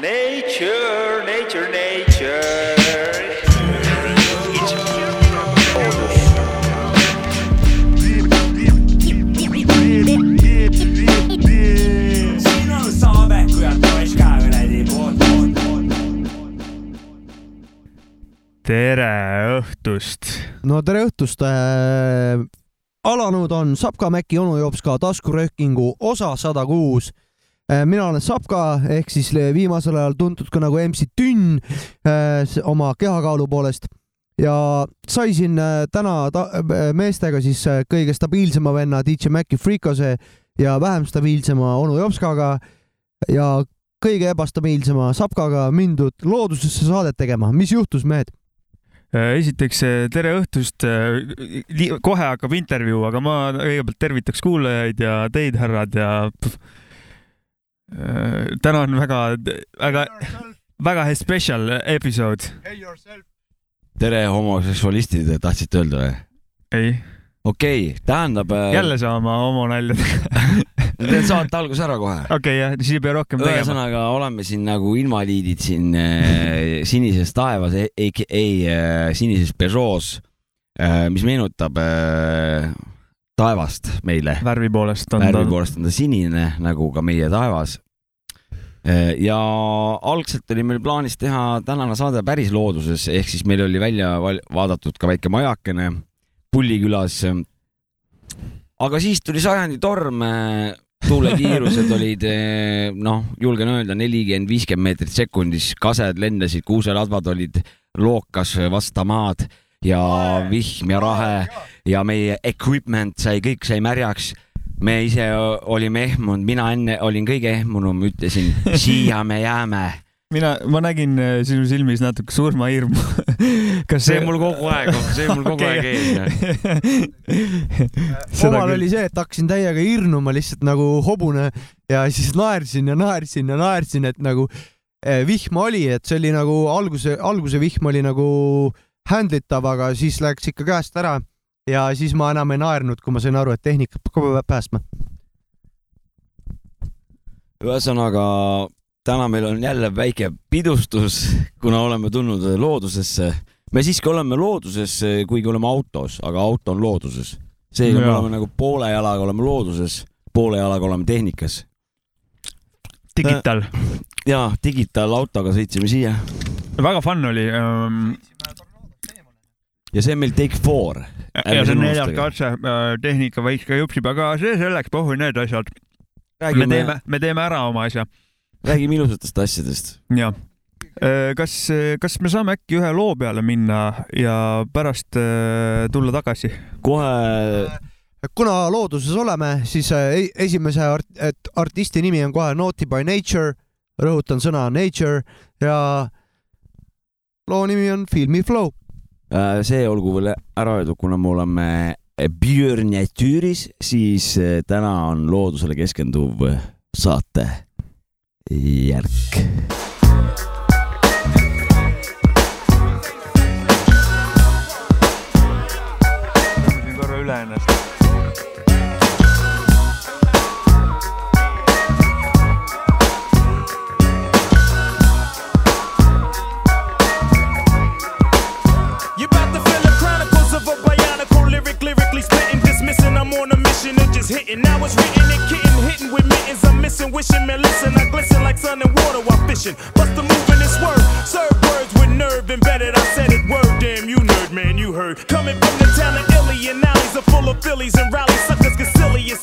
Nature, nature, nature. tere õhtust. no tere õhtust äh,. alanud on Sapka Mäki onu jops ka taskuröökingu osa sada kuus. Mina olen Sapka ehk siis viimasel ajal tuntud ka nagu MC Tünn äh, oma kehakaalu poolest ja sai siin äh, täna äh, meestega siis äh, kõige stabiilsema venna DJ Maci Frikose ja vähem stabiilsema onu Jopskaga ja kõige ebastabiilsema Sapkaga mindud loodusesse saadet tegema. mis juhtus, mehed? esiteks tere õhtust. kohe hakkab intervjuu, aga ma kõigepealt tervitaks kuulajaid ja teid, härrad ja pff, eh, täna on väga, väga, väga special episood. tere, homoseksualistid, tahtsite öelda või? ei, okei okay,, tähendab. jälle sa oma homonaljadega. teen saate alguse ära kohe. okei jah, siis ei pea rohkem tegema. ühesõnaga oleme siin nagu invaliidid siin äh, sinises taevas, aka äh, sinises Peugeot's äh,, mis meenutab äh, taevast meile. värvi poolest on värvi ta. poolest on ta sinine nagu ka meie taevas. Ja algselt oli meil plaanis teha tänane saade päris looduses, ehk siis meil oli välja vaadatud ka väike majakene Pullikülas. aga siis tuli sajandi torm, tuulekiirused olid eh, noh, julgen öelda nelikümmend, viiskümmend meetrit sekundis, kased lendasid, kuuseladvad olid lookas vastu maad ja vihm ja rahe ja meie equipment sai, kõik sai märjaks. Me ise olime ehmunud, mina enne olin kõige ehmunum, ütlesin siia me jääme. mina, ma nägin eh, sinu silmis natuke surmahirmu. kas see on mul kogu aeg, see on mul kogu aeg ees. omal oli see, et hakkasin täiega hirnuma lihtsalt nagu hobune ja siis naersin ja naersin ja naersin, et nagu eh, vihm oli, et see oli nagu alguse, alguse vihm oli nagu handle itav, aga siis läks ikka käest ära ja siis ma enam ei naernud, kui ma sain aru, et tehnika peab ka päästma. ühesõnaga täna meil on jälle väike pidustus, kuna oleme tulnud loodusesse. me siiski oleme looduses, kuigi oleme autos, aga auto on looduses. seega me Jaa. oleme nagu poole jalaga oleme looduses, poole jalaga oleme tehnikas. digital. ja digitaalautoga sõitsime siia väga fun oli ähm,. ja see on meil take four. Ja see on neljas katse, tehnika võiks ka jupsib, aga see selleks, pohhu need asjad. me teeme, me teeme ära oma asja räägime ilusatest asjadest. ja. kas, kas me saame äkki ühe loo peale minna ja pärast äh, tulla tagasi? kohe kuna looduses oleme, siis esimese art et artisti nimi on kohe Naughty by Nature, rõhutan sõna nature ja loo nimi on Feel Me Flow. Äh, see olgu veel ära öeldud, kuna me oleme Björnjatüüris, siis äh, täna on loodusele keskenduv saate järk. korra üle ennast. On a mission of just hitting. Now it's written and kitten, hitting with mittens. I'm missing, wishing, man, listen. I glisten like sun and water while fishing. Bust a move this word. Serve words with nerve embedded. I said it word, damn you nerd, man, you heard. Coming from the town of Illy and alleys are full of fillies and rallies. Suckers get silly and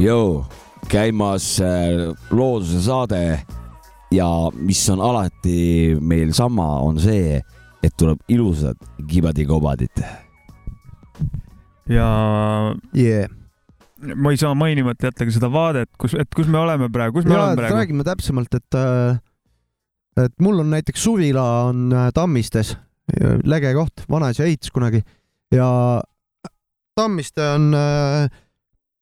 Joo, käimas äh, looduse saade ja mis on alati meil sama, on see, et tuleb ilusad kibadi-kobadid. ja yeah.. ma ei saa mainimata jätta ka seda vaadet, kus, et kus me oleme praegu, kus me ja oleme praegu. räägime täpsemalt, et äh, et mul on näiteks suvila on äh, Tammistes, lege koht, vanaisa ehitas kunagi ja Tammiste on,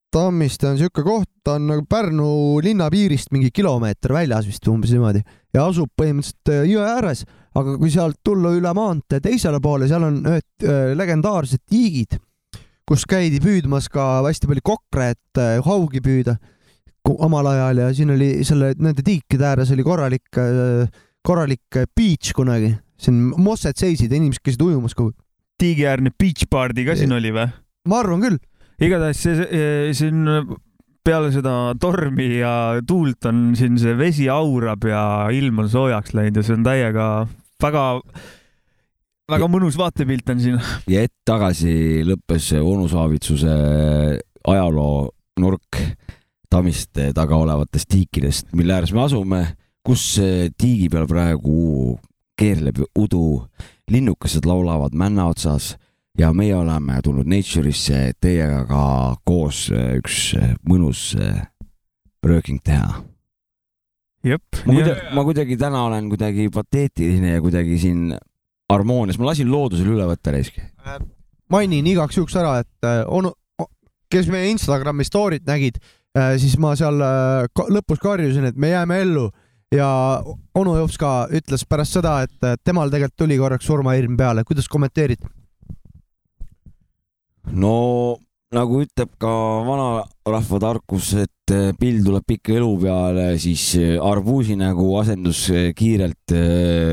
Tammiste on siuke koht, ta on nagu Pärnu linna piirist mingi kilomeeter väljas vist umbes niimoodi. Ja asub põhimõtteliselt äh, jõe ääres, aga kui sealt tulla üle maantee teisele poole, seal on ühed äh, legendaarsed tiigid, kus käidi püüdmas ka hästi palju kokre, et äh, haugi püüda. Omal ajal ja siin oli selle, nende tiikide ääres oli korralik, korralik beach kunagi, siin mossed seisid ja inimesed käisid ujumas kogu aeg. tiigiäärne beach party ka siin oli või? ma arvan küll, igatahes see, see, siin peale seda tormi ja tuult on siin see vesi aurab ja ilm on soojaks läinud ja see on täiega väga, väga mõnus vaatepilt on siin. ja hetk tagasi lõppes onu Saavitsuse ajaloo nurk Tammiste taga olevatest tiikidest, mille ääres me asume, kus tiigi peal praegu keerleb udu, linnukesed laulavad männa otsas ja meie oleme tulnud Nature'isse teiega ka koos üks mõnus rööking teha. jep. ma kuidagi, ma kuidagi täna olen kuidagi pateetiline ja kuidagi siin harmoonias, ma lasin loodusel üle võtta reisk. mainin igaks juhuks ära, et äh, onu, kes meie Instagrami story't nägid, siis ma seal äh, lõpus karjusin, et me jääme ellu ja onu Jops ka ütles pärast seda, et äh, temal tegelikult tuli korraks surmahirm peale, kuidas kommenteerid? No nagu ütleb ka vanarahva tarkus, et eh, pill tuleb pika elu peale, siis eh, arbuusi nägu asendus eh, kiirelt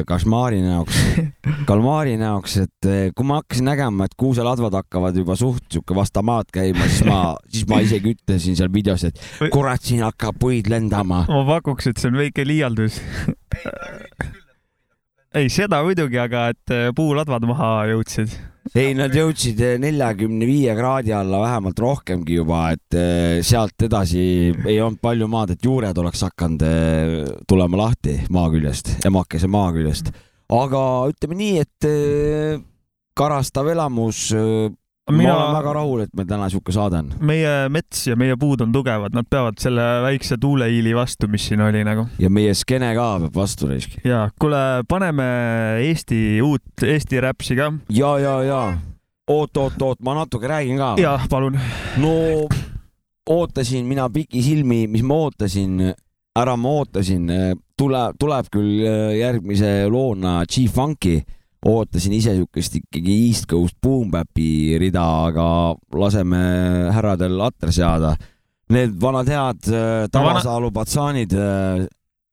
kašmaari näoks, kalmaari näoks, et kui ma hakkasin nägema, et kuuseladvad hakkavad juba suht sihuke vasta maad käima, siis ma, siis ma isegi ütlesin seal videos, et kurat, siin hakkab puid lendama. ma pakuks, et see on väike liialdus. ei, seda muidugi, aga et äh, puuladvad maha jõudsid. ei, nad jõudsid neljakümne viie kraadi alla vähemalt rohkemgi juba, et eh, sealt edasi ei olnud palju maad, et juured oleks hakanud tulema lahti maa küljest, emakese maa küljest. aga ütleme nii, et karastav elamus. Ma Mina- olen väga rahul, et meil täna sihuke saade on meie mets ja meie puud on tugevad, nad peavad selle väikse tuuleiili vastu, mis siin oli nagu. ja meie skeene ka peab vastu riski. ja kuule, paneme Eesti uut, Eesti räpsi ka. ja, ja, ja oot, oot, oot, ma natuke räägin ka. ja palun. no ootasin mina pikisilmi, mis ma ootasin, ära ma ootasin, tule, tuleb küll järgmise loona G-Funki, ootasin ise siukest ikkagi East Coast Boom Bapi rida, aga laseme härradel atre seada. Need vanad head äh, Tavasaalu patsaanid,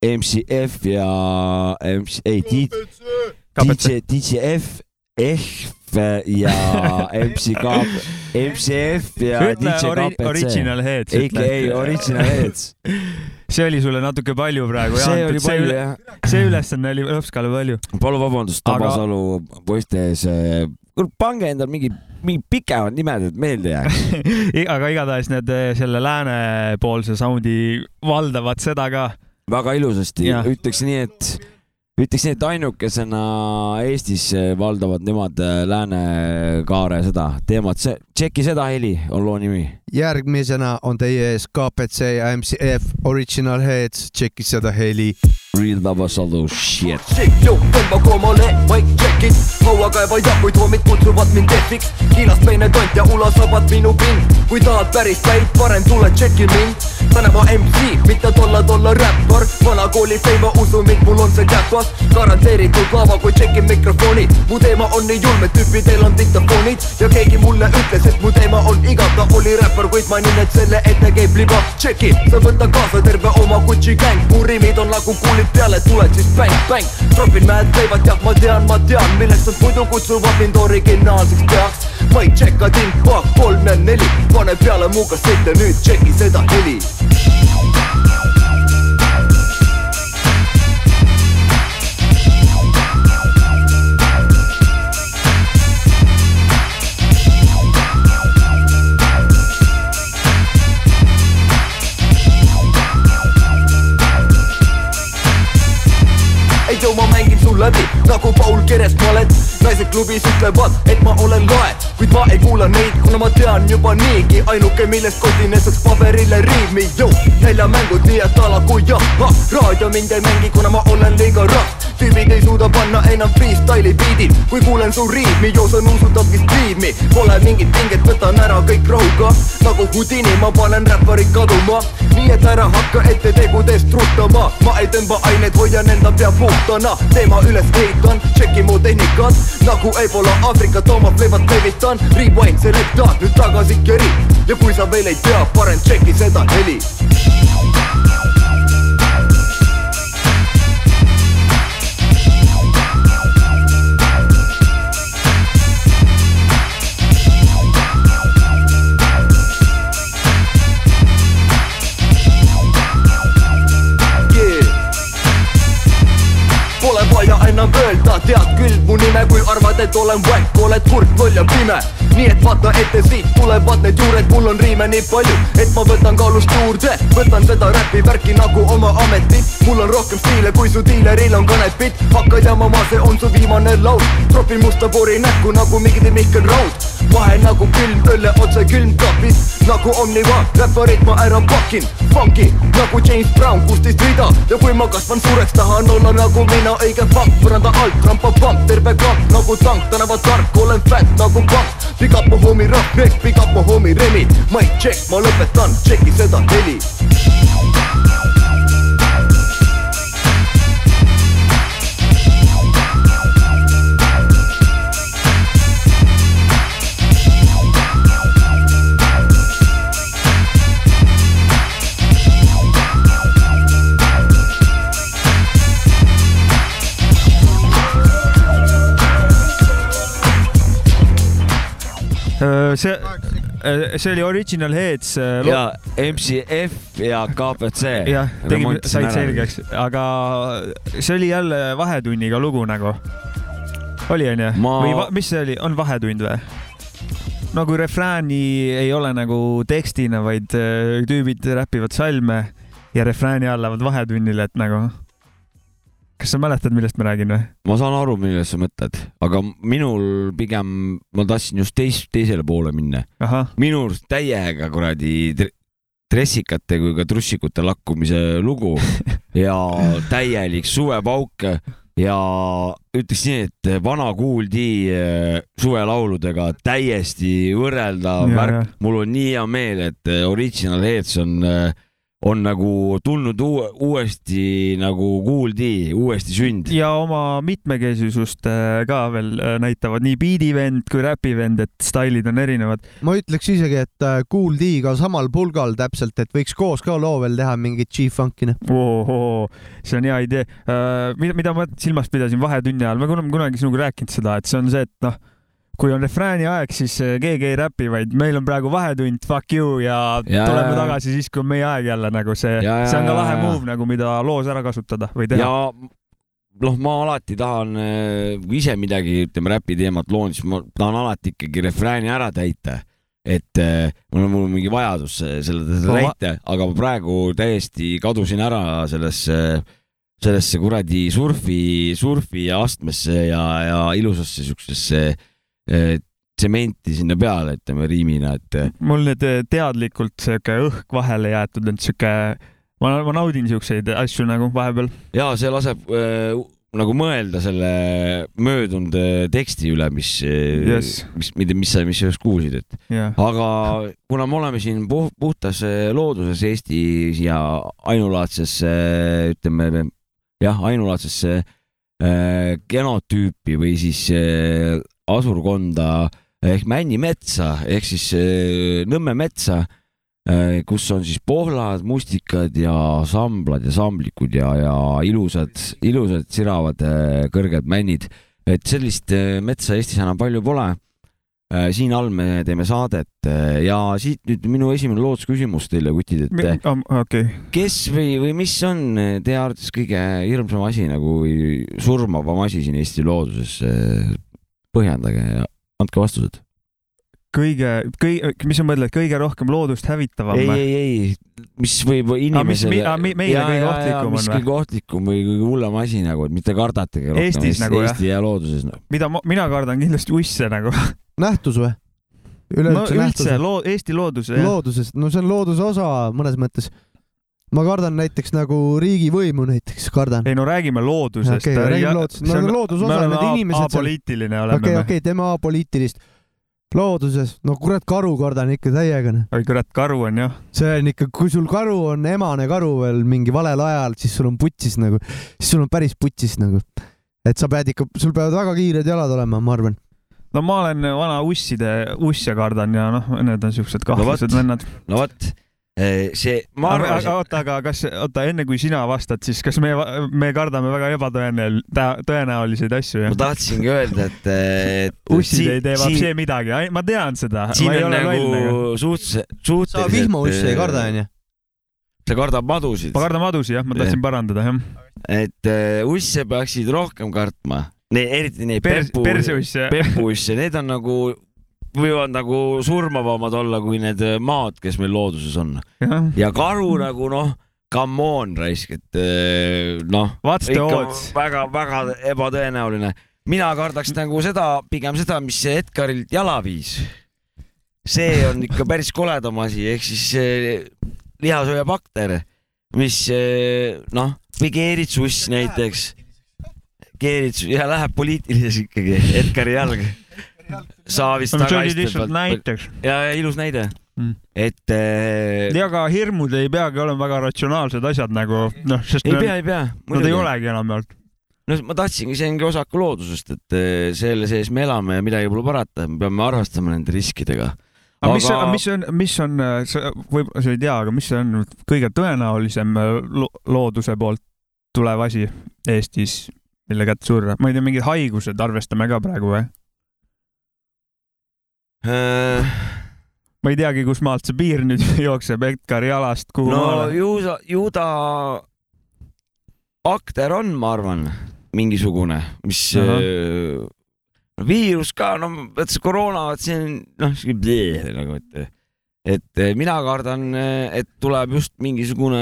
MCF ja MC, ei, DJ, DJ F, F, ja MC Kaap, MCF ja DJ KPC. original heads. AKA Original Heads. see oli sulle natuke palju praegu. see oli palju jah. see ülesanne oli Lõpskale palju. palun vabandust, Aga- Tabasalu poiste ees. kuule, pange endal mingi, mingi pikemad nimed, et meelde jääks. aga igatahes need eh, selle läänepoolse soundi valdavad seda ka. väga ilusasti ütleks nii, et ütleks nii, et ainukesena Eestis valdavad nemad äh, läänekaare seda teemat, see, tšeki seda heli on loo nimi. järgmisena on teie ees KPC ja MCF Original Heads, tšeki seda heli. Real Tabasalu shit. Shake yo, tõmba koomale, mic check'id, hauakaeva jakuid, hommid kutsuvad mind defiks. Hiinast meine tont ja ulasabad minu pind. kui tahad päris päid, parem tule tšeki mind. tänava MC, mitte tolla tolla räppar. vanakooli feiva, usu mind, mul on see käpas. garanteeritud lava, kui tšekin mikrofoni. mu teema on nii julm, et tüüpidel on diktafoonid ja keegi mulle ütles, et mu teema on igav, ta oli räppar, kuid mainin, et selle ette käib liba. tšeki, sa võta kaasa terve oma Gucci gäng, mu riimid on nagu kuulid peale, tuled siis bäng, bäng. tropin mäed käivad, jah, ma tean, ma tean, millest nad muidu kutsuvad mind originaalseks peaks. ma ei tšekka ting, kolm ja neli, pane peale mu kassett ja nüüd tšeki seda heli. Ei too, ma mängin sul läbi. Nagu Paul Keres, ma olen naised klubis ütlevad, et ma olen lae, kuid ma ei kuula neid, kuna ma tean juba niigi ainuke, millest kotin esitaks paberile riimi, jõu, näljamängud, nii et alagu jah, raadio mind ei mängi, kuna ma olen liiga rahv tüübid ei suuda panna enam freestyle'i biidil, kui kuulen su riimi, joo sa nuusutadki striimi, pole mingit pinget, võtan ära kõik rahuga, nagu Houdini ma panen räpparid kaduma, nii et ära hakka ette tegudest ruttama, ma ei tõmba aineid, hoian enda pea puhtana, teema üles ehitan, tšeki mu tehnikat, nagu Ebola Aafrikat oma fleivat levitan, rewind selecta, nüüd tagasi keri. Ja kui sa veel ei tea, parem tšeki seda heli et olen väik, oled kurb, loll ja pime. nii et vaata ette, siit tulevad need juured, mul on riime nii palju, et ma võtan kaalust juurde, võtan seda räpi värki nagu oma ametit. mul on rohkem stiile, kui su diileril on kanepit, hakka jamama, see on su viimane laul. tropin musta pori näkku nagu mingi Mihkel Raud, vahe nagu külm õlle otse külmkapis, nagu Omniva, räpparit ma ära pakin, funky nagu James Brown, kuusteist rida. Ja kui ma kasvan suureks, tahan olla nagu mina, õige fakt, põranda alt, rampapamp, terve kamp nagu tank, tänavatark, olen fätt nagu pank. Big up mu homie Rahnek, big up mu homie Remi, mic check, ma lõpetan, tšeki seda heli. see, see oli Original Heads. ja MCF ja KPC. jah, tegime, said. selgeks, aga see oli jälle vahetunniga lugu nagu. oli onju Ma- või mis see oli, on vahetund või? no kui refrääni ei ole nagu tekstina, vaid äh, tüübid räpivad salme ja refrääni all lähevad vahetunnile, et nagu. Kas sa mäletad, millest ma räägin või? ma saan aru, millest sa mõtled, aga minul pigem, ma tahtsin just teis, teisele poole minna. minu arust täiega kuradi dressikate kui ka trussikute lakkumise lugu ja täielik suvepauk ja ütleks nii, et vana kuuldi eh, suvelauludega täiesti võrreldav värk mul on nii hea meel, et Original Heads on, on nagu tulnud uue, uuesti nagu kuuldi, uuesti sünd. ja oma mitmekesisust äh, ka veel äh, näitavad nii biidivend kui räpivend, et stailid on erinevad. ma ütleks isegi, et äh, Kool D-ga samal pulgal täpselt, et võiks koos ka loo veel teha mingit G-funk'i. oo, see on hea idee. mida, mida ma silmas pidasin vahetunni ajal, me oleme kunagi sinuga rääkinud seda, et see on see, et noh, kui on refrääni aeg, siis äh, keegi ei räpi, vaid meil on praegu vahetund, fuck you ja, Ja, tuleme tagasi siis, kui on meie aeg jälle nagu see, see on ka lahe move nagu, mida loos ära kasutada või teha. ja noh, ma alati tahan, kui ise midagi, ütleme räpi teemat loon, siis ma tahan alati ikkagi refrääni ära täita. et eh, mul on, mul on mingi vajadus selle täita, aga ma praegu täiesti kadusin ära sellesse, sellesse kuradi surfi, surfi astmesse ja, ja ilusasse siuksesse eh, tsementi sinna peale, ütleme riimina, et eh, mul nüüd äh, teadlikult sihuke õhk vahele jäetud, et sihuke, ma, ma naudin siukseid asju nagu vahepeal. ja see laseb äh, nagu mõelda selle möödunud teksti üle, mis Yes. mis, mida, mis sa, mis sa just kuulsid, et jah, aga kuna me oleme siin puh puhtas looduses Eestis ja ainulaadses ütleme jah, ainulaadsesse genotüüpi või siis äh, asurkonda ehk männimetsa ehk siis äh, Nõmme metsa äh, kus on siis pohlad, mustikad ja samblad ja samblikud ja, ja ilusad, ilusad siravad äh, kõrged männid. et sellist äh, metsa Eestis enam palju pole. Siin all me teeme saadet äh, ja siit nüüd minu esimene loodusküsimus teile, kutid, et äh, okei, kes või, või mis on teie arvates kõige hirmsam asi nagu või surmavam asi siin Eesti looduses? põhjendage ja andke vastused. kõige, kõige, mis sa mõtled, kõige rohkem loodust hävitavam ei, ei, ei, mis võib inimesele. mi- aa, mi- meile kõige ohtlikum on või? kõige ohtlikum või kõige hullem asi nagu, et mitte kardatage rohkem Eestis Eesti, nagu, jah? Eesti ja looduses no.. mida ma, mina kardan kindlasti usse nagu. nähtus või? no üleüldse üldse nähtus? loo-, Eesti looduse jah. loodusest, no see on looduse osa mõnes mõttes. ma kardan näiteks nagu riigivõimu näiteks kardan. ei no räägime loodusest. Okei, räägime loodusest. No looduse osa, need inimesed apoliitiline oleme okei, okei, teeme apoliitilist. looduses, no kurat, karu kardan ikka täiega. noh. oi kurat, karu on jah. see on ikka, kui sul karu on emane karu veel mingi valel ajal, siis sul on putsis nagu, siis sul on päris putsis nagu. et sa pead ikka, sul peavad väga kiired jalad olema, ma arvan. No ma olen vana usside, usse kardan ja noh, need on siuksed kahtlased vot. vennad. no vot, see, ma aga, aga oota, aga kas, oota enne kui sina vastad, siis kas me, me kardame väga ebatõenäol-, tõenäoliseid asju ma jah? tahtsingi öelda, et, et ussid ei tee siin, vapsee midagi, ma tean seda. siin ma on nagu. suhteliselt, suhteliselt. sa vihmausse ei karda, onju? sa kardad madusid ma. kardan madusi jah, ma tahtsin parandada jah. et äh, usse peaksid rohkem kartma, eriti neid Pers-, pepu, perseusse. pepuusse, need on nagu, võivad nagu surmavamad olla kui need äh, maad, kes meil looduses on. ja karu nagu noh, come on raisk, et äh, noh, väga-väga ebatõenäoline. mina kardaks nagu seda, pigem seda, mis see Edgarilt jala viis. see on ikka päris koledam asi, ehk siis äh, lihasööjabakter, mis äh, noh, või keeritsuss näiteks. Keeritsus ja läheb poliitilises ikkagi, Edgari jalg. saavist lihtsalt tagaistelt. näiteks. ja, ja ilus näide Mm. et äh, ja aga hirmud ei peagi olema väga ratsionaalsed asjad nagu noh, sest ei pea, ei pea. nad ei olegi enamjaolt. no ma tahtsingi, see ongi osaku loodusest, et eh, selle sees me elame ja midagi pole parata, me peame arvestama nende riskidega. aga mis, mis on, mis on, sa võib-olla sa ei tea, aga mis on kõige tõenäolisem lo looduse poolt tulev asi Eestis, mille kätte surra? ma ei tea, mingid haigused arvestame ka praegu või? Äh, ma ei teagi, kus maalt see piir nüüd jookseb Edgari jalast, kuhu no maale. ju sa, ju ta akter on, ma arvan, mingisugune, mis Ahah. äh, no viirus ka, no vot see koroona, vot see on noh, siuke nagu, et et mina kardan, et tuleb just mingisugune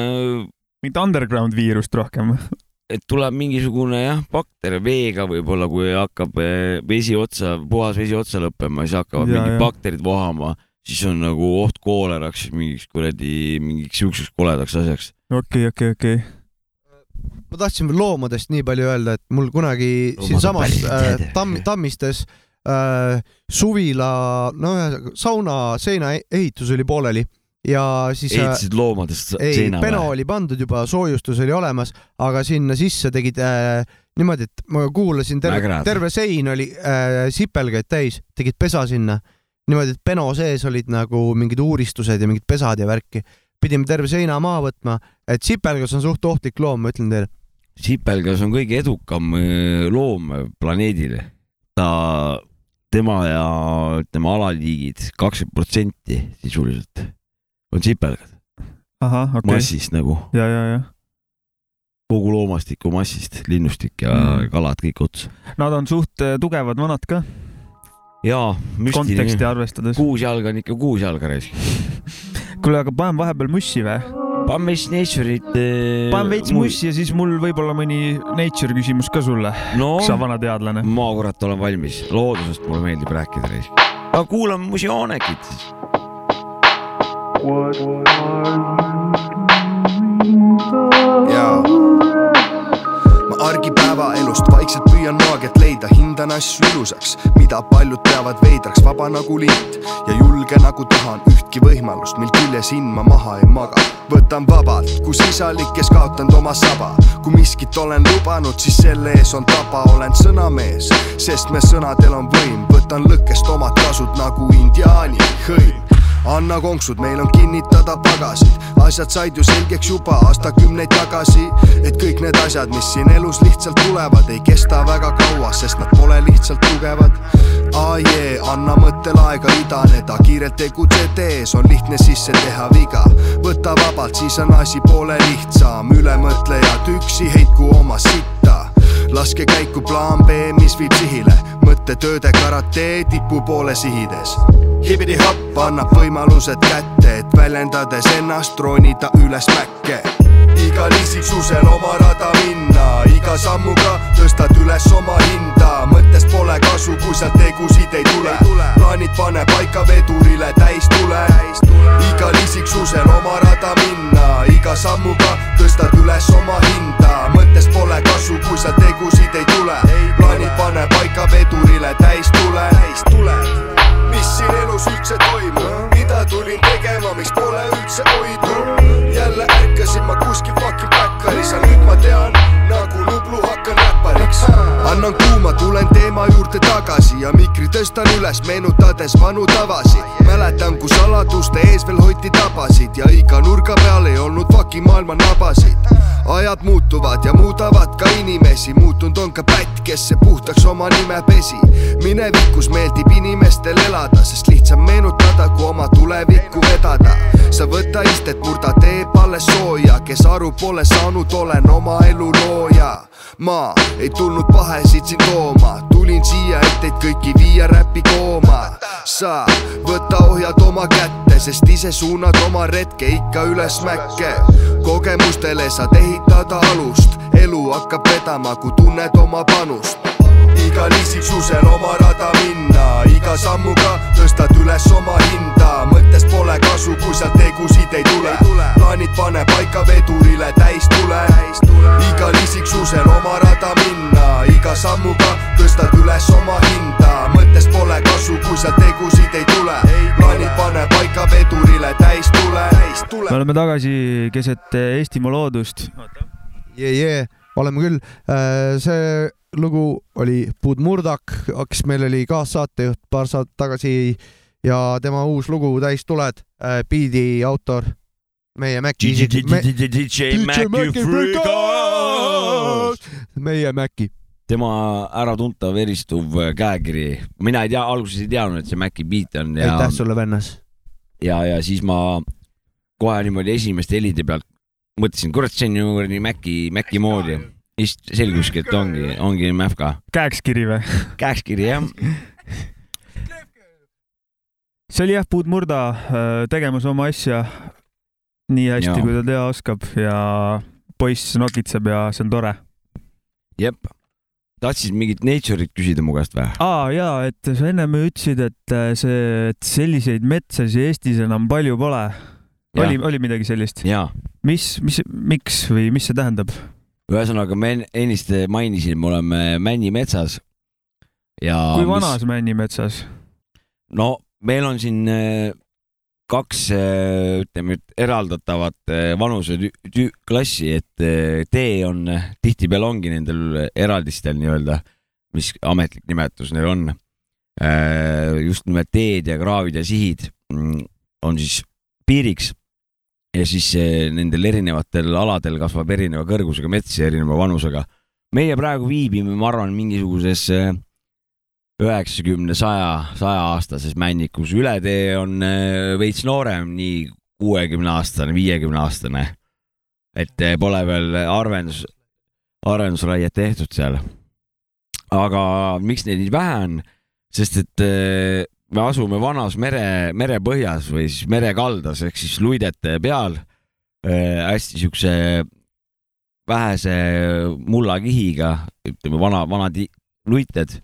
mingit underground viirust rohkem. et tuleb mingisugune jah, bakter veega võib-olla, kui hakkab eh, vesi otsa, puhas vesi otsa lõppema, siis hakkavad Ja, mingid ja. bakterid vohama, siis on nagu oht kooleraks, mingiks kuradi, mingiks siukseks koledaks asjaks. okei, okei, okei. ma tahtsin veel loomadest nii palju öelda, et mul kunagi siinsamas äh. Tamm, Tammistes äh, suvila, no ühesõnaga sauna seina e- ehitus oli pooleli ja siis äh, ehitasid loomadest ei, seina peno oli pandud juba, soojustus oli olemas, aga sinna sisse tegid äh, niimoodi, et ma kuulasin terve terve sein oli äh, sipelgaid täis, tegid pesa sinna. niimoodi, et peno sees olid nagu mingid uuristused ja mingid pesad ja värki. pidime terve seina maha võtma, et sipelgas on suht ohtlik loom, ma ütlen teile. sipelgas on kõige edukam öö, loom planeedil. ta tema ja ütleme alaliigid kakskümmend protsenti sisuliselt on sipelgad okay., massist nagu ja, ja, ja kogu loomastiku massist, linnustik ja Mm. kalad kõik otsa. nad on suht äh, tugevad vanad ka, jaa, konteksti arvestades. kuus jalga on ikka kuus jalga raisk. kuule, aga paneme vahepeal mussi või? paneme veits nature'it. paneme veits mussi ja siis mul võib-olla mõni nature küsimus ka sulle, no sa vana teadlane. ma kurat olen valmis, loodusest mulle meeldib rääkida aga kuulame Musihoonekit siis. jaa. ma argipäevaelust vaikselt püüan maagiat leida, hindan asju ilusaks, mida paljud peavad veidraks, vaba nagu lind ja julge nagu tahan ühtki võimalust, mil küljes ilm ma maha ei maga. võtan vabalt, kus isalik, kes kaotanud oma saba, kui miskit olen lubanud, siis selle ees on taba, olen sõnamees, sest me sõnadel on võim, võtan lõkkest omad kasud nagu indiaani hõim anna konksud, meil on kinnitada pagasid, asjad said ju selgeks juba aastakümneid tagasi, et kõik need asjad, mis siin elus lihtsalt tulevad, ei kesta väga kaua, sest nad pole lihtsalt tugevad. aa jee, anna mõttel aega idaneda, kiirelt tegutse tees, on lihtne sisse teha viga. võta vabalt, siis on asi poole lihtsam, ülemõtlejad üksi heitku oma sitta laske käiku plaan B, mis viib sihile, mõttetööde karate tipu poole sihides. hibidi-happ annab võimalused kätte, et väljendades ennast ronida üles mäkke. Igal isiksusel oma rada minna, iga sammuga tõstad üles oma hinda, mõttest pole kasu, kui sealt tegusid ei tule. plaanid pane paika vedurile täis tule. igal isiksusel oma rada minna, iga sammuga tõstad üles oma hinda, mõttest pole kasu, kui sealt tegusid ei tule. plaanid pane paika vedurile täis tule. täis tule. mis siin elus üldse toimub, mida tulin tegema, miks pole üldse hoidu. Jälle ärkasin ma kuskil fucking päkkaris, aga nüüd annan kuuma, tulen teema juurde tagasi ja mikri tõstan üles, meenutades vanu tavasid. mäletan, kus saladuste ees veel hoiti tabasid ja iga nurga peal ei olnud fucking maailma nabasid. ajad muutuvad ja muudavad ka inimesi, muutunud on ka pätt, kes see puhtaks oma nime pesi. minevikus meeldib inimestel elada, sest lihtsam meenutada, kui oma tulevikku vedada. sa võta istet, murda teeb alles sooja, kes aru pole saanud, olen oma elu looja. ma ei tulnud pahesid siin tooma, tulin siia, et teid kõiki viia räpi kooma. sa võta ohjad oma kätte, sest ise suunad oma retke ikka üles mäkke. kogemustele saad ehitada alust, elu hakkab vedama, kui tunned oma panust igal isiksusel oma rada minna, iga sammuga tõstad üles oma hinda, mõttest pole kasu, kui sealt tegusid ei tule. plaanid pane paika vedurile täis tule. igal isiksusel oma rada minna, iga sammuga tõstad üles oma hinda, mõttest pole kasu, kui sealt tegusid ei tule. plaanid pane paika vedurile täis tule. me oleme tagasi keset Eestimaa loodust. jee, jee, oleme küll. see lugu oli Bud Murdak, kes meil oli kaassaatejuht paar saadet tagasi ja tema uus lugu Täis tuled, biidi autor, meie Freegas. meie Maci. tema äratuntav eristuv käekiri, mina ei tea, alguses ei teadnud, et see Maci beat on ja aitäh, sulle, vennas. ja, ja siis ma kohe niimoodi esimeste helide pealt mõtlesin, kurat, see on ju kuradi Maci, Maci moodi. siis selguski, et ongi, ongi Mäfka. käekskiri või? käekskiri jah, see oli jah, Puud Murda äh, tegemas oma asja nii hästi, kui ta teha oskab ja poiss nokitseb ja see on tore. jep. tahtsid mingit nature'it küsida mu käest või? aa jaa, et sa ennem ütlesid, et äh, see, et selliseid metsasi Eestis enam palju pole. oli, oli midagi sellist? jaa, mis, mis, miks või mis see tähendab? ühesõnaga me en- ennist mainisin, me oleme Männimetsas ja kui vanas Männimetsas? no meil on siin äh, kaks äh, ütleme, eraldatavat äh, vanuseklassi, et tee on, tihtipeale ongi nendel eraldistel nii-öelda, mis ametlik nimetus neil on. just nimelt teed ja kraavid ja sihid mm, on siis piiriks ja siis äh, nendel erinevatel aladel kasvab erineva kõrgusega mets ja erineva vanusega. meie praegu viibime, ma arvan, mingisuguses äh, üheksakümne, saja, sajaastases männikus, ületee on äh, veits noorem, nii kuuekümne aastane, viiekümne aastane. et pole veel arvendus, arvendusraiet tehtud seal. aga miks neid nii vähe on, sest et me asume vanas mere, merepõhjas või siis merekaldas ehk siis luidete peal äh, hästi siukse vähese mullakihiga, ütleme vana, vanad luited.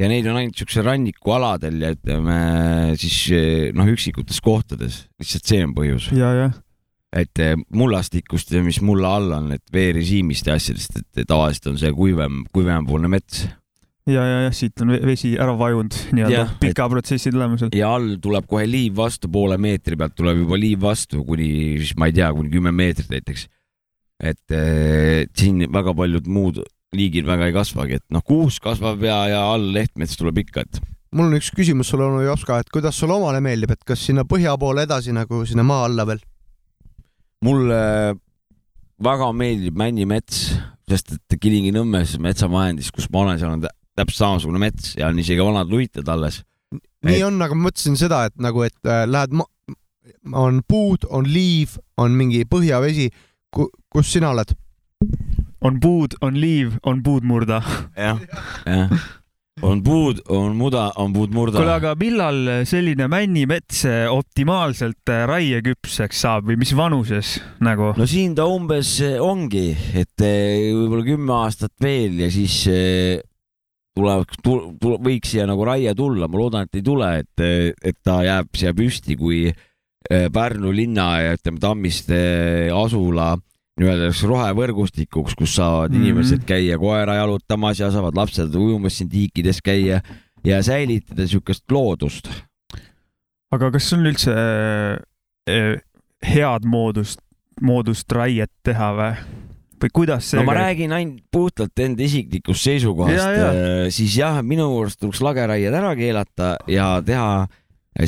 Ja neid on ainult siukse rannikualadel ja ütleme siis eh, noh, üksikutes kohtades, lihtsalt see on põhjus, et eh, mullastikust ja mis mulla all on, et veerežiimist ja asjadest, et tavaliselt on see kuivem, kuivemapoolne mets ja, ja, jah, siit on ve- vesi ära vajunud nii-öelda pika protsessi tulemusel. ja all tuleb kohe liiv vastu, poole meetri pealt tuleb juba liiv vastu kuni siis ma ei tea, kuni kümme meetrit näiteks. et eh, siin väga paljud muud liigid väga ei kasvagi, et noh, kuusk kasvab ja, ja all lehtmets tuleb ikka, et mul on üks küsimus sulle, onu Jopska, et kuidas sulle omale meeldib, et kas sinna põhja poole edasi nagu sinna maa alla veel? mulle väga meeldib männimets, sest et Kilingi-Nõmmes metsavahendis, kus ma olen, seal on täpselt samasugune mets ja on isegi vanad luited alles. nii Et- on, aga ma mõtlesin seda, et nagu, et äh, lähed ma-, on puud, on liiv, on mingi põhjavesi, kus sina oled? on puud, on liiv, on puud murda. jah, jah. on puud, on muda, on puud murda kuule, aga millal selline männimets optimaalselt äh, raieküpseks saab või mis vanuses nagu? no siin ta umbes ongi, et eh, võib-olla kümme aastat veel ja siis eh, tuleb, tuleb, võiks siia nagu raie tulla, ma loodan, et ei tule, et, et ta jääb siia püsti, kui eh, Pärnu linna ja ütleme Tammiste asula nii-öelda rohevõrgustikuks, kus saavad mm. -hmm. inimesed käia koera jalutamas ja saavad lapsed ujumas siin tiikides käia ja säilitada niisugust loodust. aga kas on üldse äh, head moodust, moodust raiet teha või? Või kuidas see no ma käib? räägin ainult puhtalt enda isiklikust seisukohast Ja, ja., siis jah, minu arust tuleks lageraied ära keelata ja teha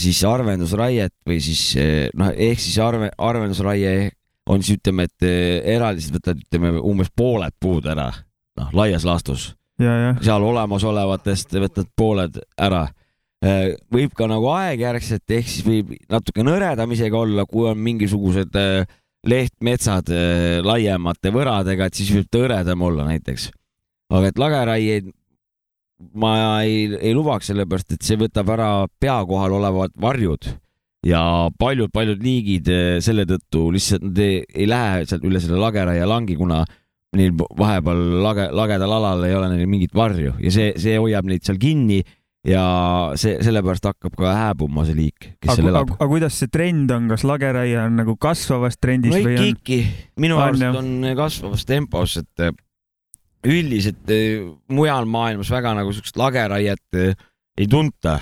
siis arvendusraiet või siis eh, noh, ehk siis arve, arvendusraie on siis ütleme, et eraldiselt võtad, ütleme umbes pooled puud ära, noh laias laastus, seal olemasolevatest võtad pooled ära. võib ka nagu aegjärgselt ehk siis võib natuke nõredam isegi olla, kui on mingisugused eh, lehtmetsad eh, laiemate võradega, et siis võib ta hõredam olla näiteks. aga et lageraieid ma ei, ei lubaks, sellepärast et see võtab ära pea kohal olevad varjud ja paljud-paljud liigid eh, selle tõttu lihtsalt nad ei, ei lähe sealt üle selle lageraie langi, kuna neil vahepeal lage, lagedal alal ei ole neil mingit varju ja see, see hoiab neid seal kinni ja see, sellepärast hakkab ka hääbuma see liik, kes seal aga, elab. aga,. kuidas see trend on, kas lageraie on nagu kasvavas trendis no või on? minu On, arust on kasvavas tempos, et eh, üldiselt eh, mujal maailmas väga nagu siukest lageraiet eh, ei tunta,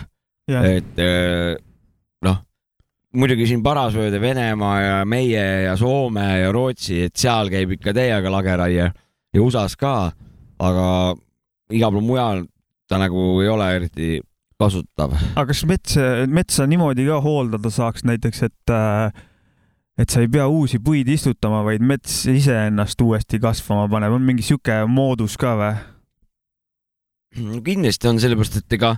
et noh, muidugi siin parasvööde Venemaa ja meie ja Soome ja Rootsi, et seal käib ikka täiega lageraie. Ja USA-s ka, aga igal pool mujal ta nagu ei ole eriti kasutav. aga kas mets, metsa niimoodi ka hooldada saaks näiteks, et äh, et sa ei pea uusi puid istutama, vaid mets iseennast uuesti kasvama paneb, on mingi sihuke moodus ka või? kindlasti on sellepärast, et ega,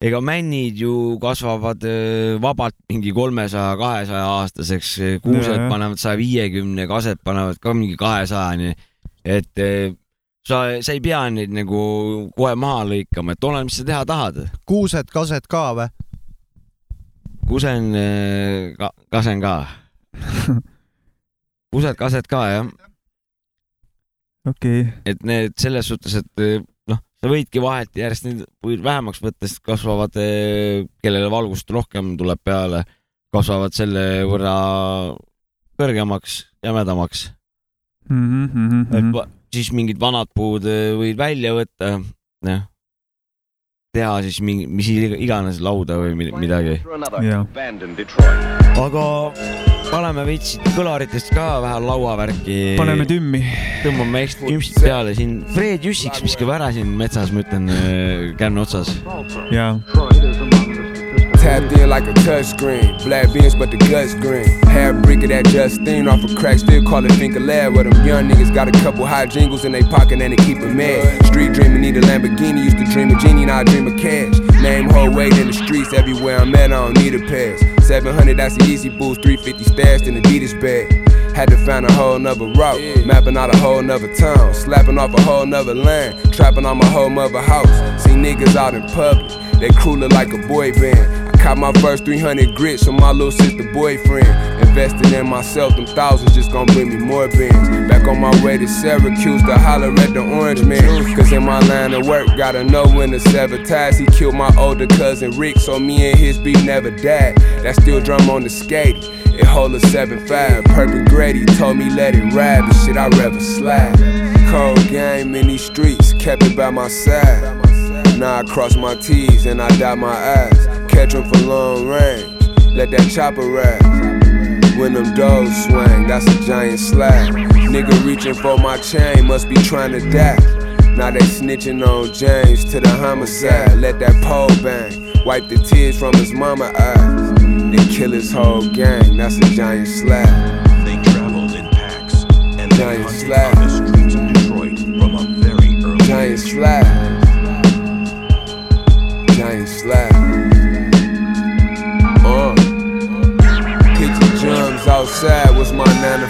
ega männid ju kasvavad öö, vabalt mingi kolmesaja, kahesaja aastaseks, kuused jah. panevad saja viiekümne, kased panevad ka mingi kahesajani. et öö, sa, sa ei pea neid nagu kohe maha lõikama, et ole, mis sa teha tahad. kuused, kased ka või? kusen ka,, kasen ka. kused, kased ka jah, okei okay., et need selles suhtes, et öö, noh, sa võidki vahelt järjest neid puid vähemaks võtta, sest kasvavad, kellele valgust rohkem tuleb peale, kasvavad selle võrra kõrgemaks, jämedamaks. mm. -hmm, et va- siis mingid vanad puud öö, võid välja võtta, jah, teha siis mingi, mis iga- iganes lauda või mi- midagi. aga paneme veits kõlaritest ka vähe lauavärki. paneme tümmi. tõmbame küpsid peale siin. Fred Jüssiks viskab ära siin metsas, ma ütlen, kännu otsas. ja, Tapped in like a touchscreen. Black beans, but the guts green. Half brick of that Justine off a crack, still call it Finger Lab. Where them young niggas got a couple high jingles in they pocket and they keep it mad. Street dreaming, need a Lamborghini. Used to dream of genie, now I dream of cash. Name whole weight in the streets, everywhere I'm at, I don't need a pass. 700, that's the easy boost. 350 stashed in Adidas bag. Had to find a whole nother route, mapping out a whole nother town, slapping off a whole nother land, trapping on my whole mother house. See niggas out in public, they crew look like a boy band. Caught my first 300 grits from my little sister boyfriend. Invested in myself, them thousands just gon' bring me more bins. Back on my way to Syracuse to holler at the orange man. Cause in my line of work, gotta know when to sever ties. He killed my older cousin Rick, so me and his beef never died. That steel drum on the skate. It hold a 7-5, perfect Grady told me let it ride, but shit I rather slide. Cold game in these streets, kept it by my side. Now I cross my T's and I dot my I's. Catch 'em for long range, let that chopper ride. When them doors swing, that's a giant slap. Nigga reaching for my chain, must be trying to die. Now they snitching on James to the homicide. Let that pole bang, wipe the tears from his mama eyes. They kill his whole gang, that's a giant slap. They traveled in packs and Giant on the streets of Detroit from a very early Giant age. slap. Outside was my 9 to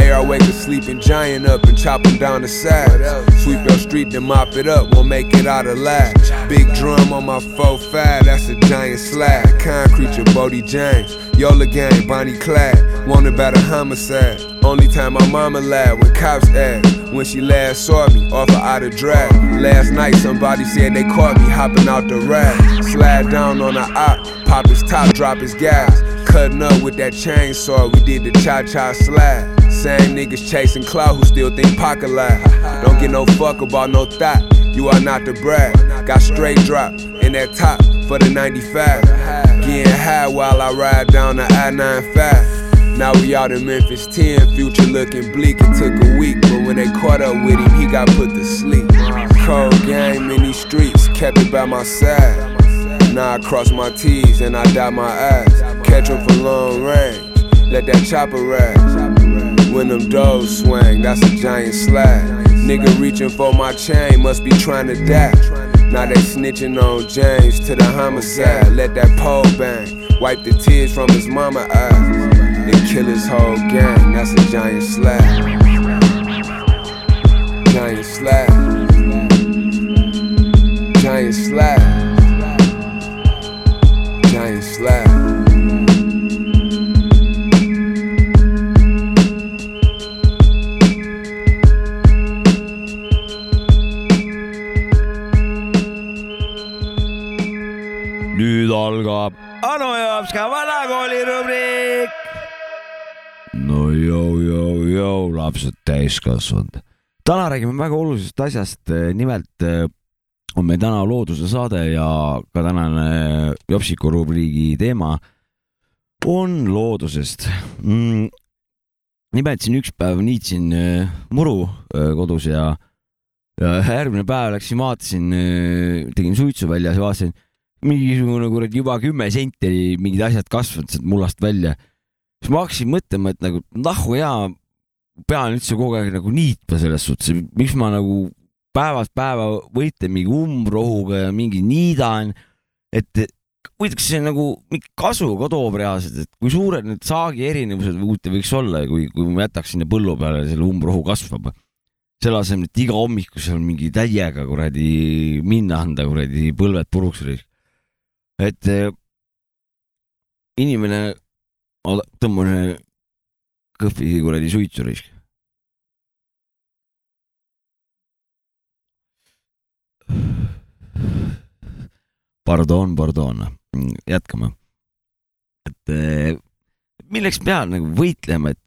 5. AR wake a sleeping giant up and chop him down the side. Sweep your street then mop it up, won't make it out alive. Big drum on my 4-5, that's a giant slab. Concrete your Bodie James. Yola gang, Bonnie Clyde. Wanted about a homicide. Only time my mama laughed when cops asked. When she last saw me, off her out of drag. Last night somebody said they caught me hopping out the rag. Slide down on the op, pop his top, drop his gas. Cutting up with that chainsaw, we did the cha-cha slide. Same niggas chasing clout who still think pocket alive. Don't get no fuck about no thought, you are not the brag. Got straight drop in that top for the 95. Getting high while I ride down the I-95. Now we out in Memphis 10, future looking bleak. It took a week, but when they caught up with him, he got put to sleep. Cold game in these streets, kept it by my side. Now I cross my T's and I dot my I's. Catch for long range, let that chopper ride. When them doors swing, that's a giant slide. Nigga reaching for my chain, must be trying to die. Now they snitching on James to the homicide. Let that pole bang, wipe the tears from his mama eyes. Then kill his whole gang, that's a giant slap. Giant slap. Giant slap. No jõu-jõu-jõu, lapsed täiskasvanud. täna räägime väga olulisest asjast, nimelt eh, on meil täna looduse saade ja ka tänane Jopsiku rubriigi teema on loodusest mm.. nimelt siin üks päev niitsin eh, muru eh, kodus ja, ja järgmine päev läksin, vaatasin, tegin suitsu väljas ja vaatasin, mingisugune kuradi juba kümme senti oli mingid asjad kasvanud sealt mullast välja siis ma hakkasin mõtlema, et nagu nahku hea, pean üldse kogu aeg nagu niitma selles suhtes, miks ma nagu päevast päeva võitlen mingi umbrohuga ja mingi niidan, et huvitav, kas see nagu mingi kasu ka toob reaalselt, et kui suured need saagi erinevused huvitav võiks olla, kui, kui ma jätaks sinna põllu peale selle umbrohu kasvama. selle asemel, et iga hommiku seal mingi täiega kuradi minna anda kuradi põlved puruks. et eh, inimene ma tõmban ühe kõhvi kuradi suitsu risk. Pardon, pardon, jätkame. et eh, milleks peab nagu võitlema, et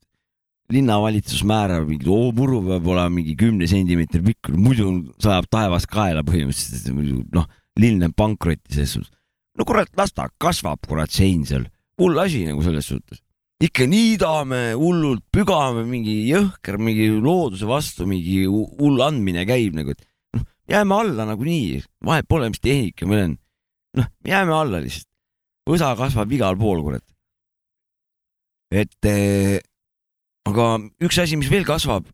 linnavalitsus määrab mingi, oo muru peab olema mingi kümne sentimeetri pikkune, muidu sajab taevas kaela põhimõtteliselt, noh, linn läheb pankrotti selles suhtes. no kurat, las ta kasvab, kurat, sein seal, hull asi nagu selles suhtes ikka niidame hullult, pügame mingi jõhker, mingi looduse vastu mingi hu- hull andmine käib nagu, et noh, jääme alla nagunii, vahet pole, mis tehnika meil on. noh, jääme alla lihtsalt. võsa kasvab igal pool, kurat. et eh, aga üks asi, mis veel kasvab,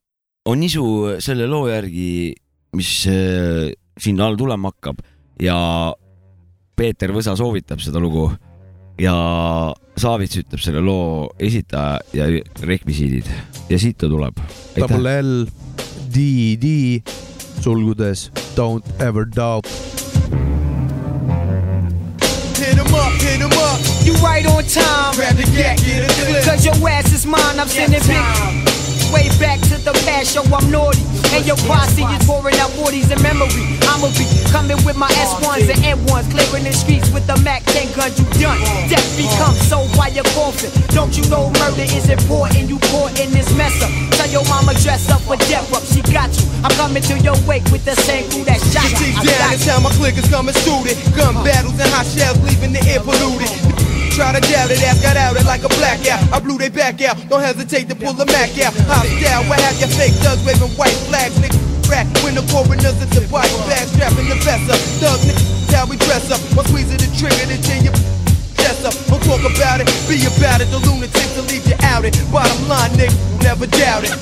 on nisu selle loo järgi, mis eh, siin all tulema hakkab ja Peeter Võsa soovitab seda lugu ja Saavits ütleb selle loo esitaja ja rekvisiidid ja siit ta tuleb. Double L D D sulgudes don't ever doubt. Hit 'em up, hit 'em up. You right on time. Grab the gat, get a clip. Cause your ass is mine, I'm sending big way back to the past, yo, I'm naughty. And your posse is pouring out 40s in memory. I'ma be coming with my S1s and M1s, clearing the streets with the Mac 10 gun. You done. Death becomes so while you're coughing. Don't you know murder is important? You caught in this mess up. Tell your mama dress up for death up. She got you. I'm coming to your wake with the same crew that shot you. Down, you. how my clickers coming suited. Gun battles and hot shells leaving the air polluted. Try to doubt it, ass got out it like a blackout. I blew they back out, don't hesitate to pull the Mac out. Hostile, what have your fake thugs waving white flags, nigga? Crack when the coroners at the body bag, strapping the vest up. Thug nigga, how we dress up. One squeeze of the trigger, then tear your chest up. Don't talk about it, be about it. The lunatics will leave you out it. Bottom line, nigga, never doubt it.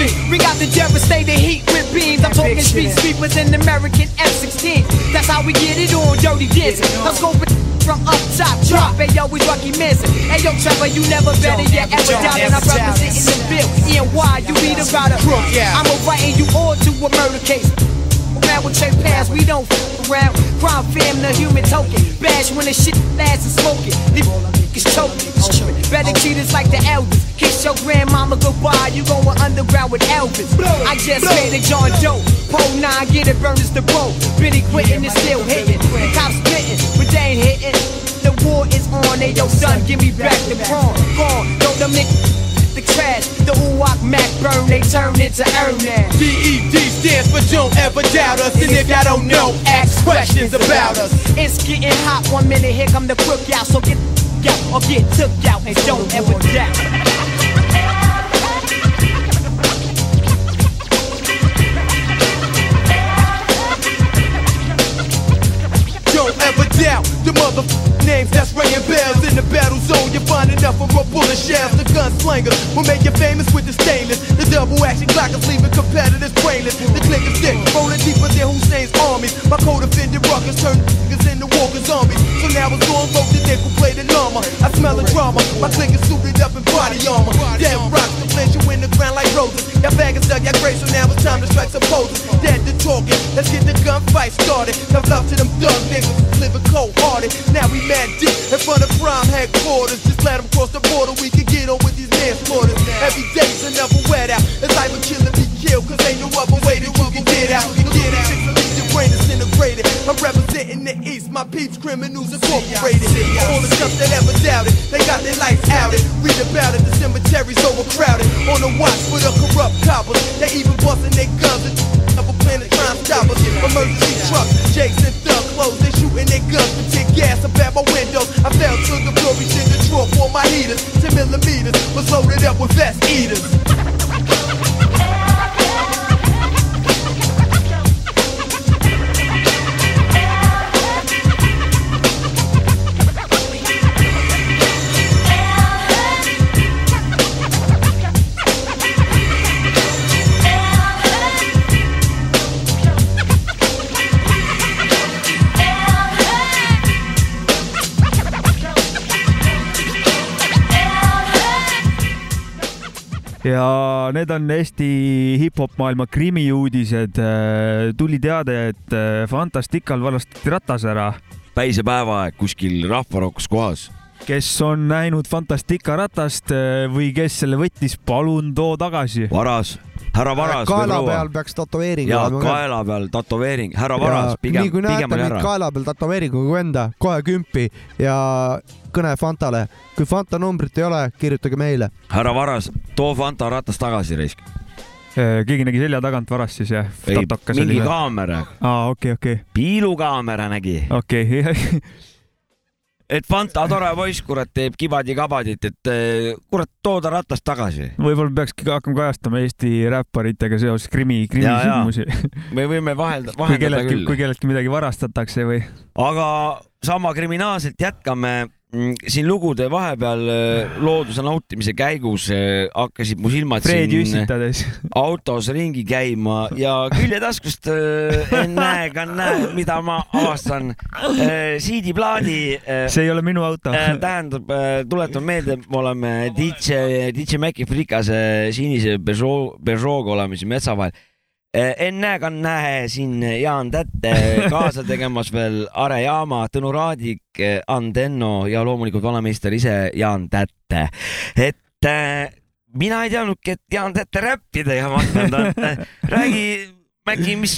We got the devastating heat with beams. I'm talking street sweepers and American F-16. That's how we get it on Dirty Dancing. I'm scoping from up top, drop. Hey yo, we Rocky Manson. Hey yo, Trevor, you never better yet ever and I'm representing the bill. ENY, you be the rider. I'm writing you all to a murder case. Around with Trey Pass, we don't f around. Crime fam, the human token. Bash when the shit lasts and smoking. These niggas choking. Better treat us like the elders. Kiss your grandmama goodbye, you going underground with Elvis. I just made a John Doe. Pole 9, get it, burn is the road. Billy quitting is still hitting. The cops spitting, but they ain't hitting. The war is on, they yo son, give me back the prawn. Gone, throw them niggas the. The Uwak Mac burn, they turn into earn now. DED stands for don't ever doubt us. And if y'all don't know, ask questions about us. It's getting hot one minute, here come the crook out. So get out or get took out and don't ever doubt. Doubt the mother names that's ringing bells in the battle zone. You find enough of a bullet shells. The gunslinger will make you famous with the stainless. The double action clock is leaving competitors brainless. The click is thick, rolling deeper than Hussein's armies. My code offended ruckers turn niggas into walker zombies. So now it's on road the nickel plated armor. I smell a drama. My click is suited up in body armor. Dug your grave, so now it's time to strike some poses. Dead to talking, let's get the gunfight started. Now love to them thug niggas living cold hearted. Now we mad deep in front of crime headquarters. Just let them cross the border, we can get on with my peeps, criminals incorporated. All the stuff that ever doubted, they got their lights outed. Read about it, the cemetery's overcrowded. On the watch for the corrupt coppers, they even busting their guns and never plan to crime stoppers. Emergency trucks, Jakes and thug clothes, they shooting their guns with tear gas up at my windows. I fell to the glory in the drawer for my heaters. 10 millimeters was loaded up with vest eaters. Ja need on Eesti hip-hop maailma krimiuudised. tuli teade, et äh, Fantastikal varastati ratas ära. päise päevaaeg kuskil rahvarohkus kohas. kes on näinud Fantastika ratast äh, või kes selle võttis, palun too tagasi. Varas, härra Varas. kaela peal peaks tätoveering ja kaela peal tätoveering, härra Varas, pigem, nii kui pigem näete oli mind kaela peal tätoveeringuga venda, kohe kümpi ja kõne Fantale. kui Fanta numbrit ei ole, kirjutage meile. härra Varas, too Fanta ratas tagasi raisk. Äh, keegi nägi selja tagant varast siis jah? ei, mingi kaamera, aa, okei, okei, piilukaamera nägi. okei. et Fanta tore poiss, kurat, teeb kibadi-kabadit, et eh, kurat, tooda ratast tagasi. võib-olla peakski ka hakkama kajastama Eesti räpparitega seoses krimi, krimisündmusi. me võime vahelda, vahendada küll. kui kelleltki midagi varastatakse või. aga sama kriminaalselt jätkame. Siin lugude vahepeal eh, looduse nautimise käigus eh, hakkasid mu silmad Fred siin Jüssitades. autos ringi käima ja küljetaskust äh, ennäe, kannäe, mida ma avastan äh,. CD-plaadi äh, see ei ole minu auto. äh, tähendab, tuletan meelde, me oleme DJ, DJ Maci Frikase sinise Peugeot, Peugeot'ga oleme siin metsa vahel. Ennäe-kannäe siin Jaan Tätte kaasa tegemas veel Are Jaama, Tõnu Raadik, Ann Tenno ja loomulikult vanameister ise Jaan Tätte. et äh, mina ei teadnudki, et Jaan Tätte räppi tegema hakanud on. räägi, Mäkki, mis,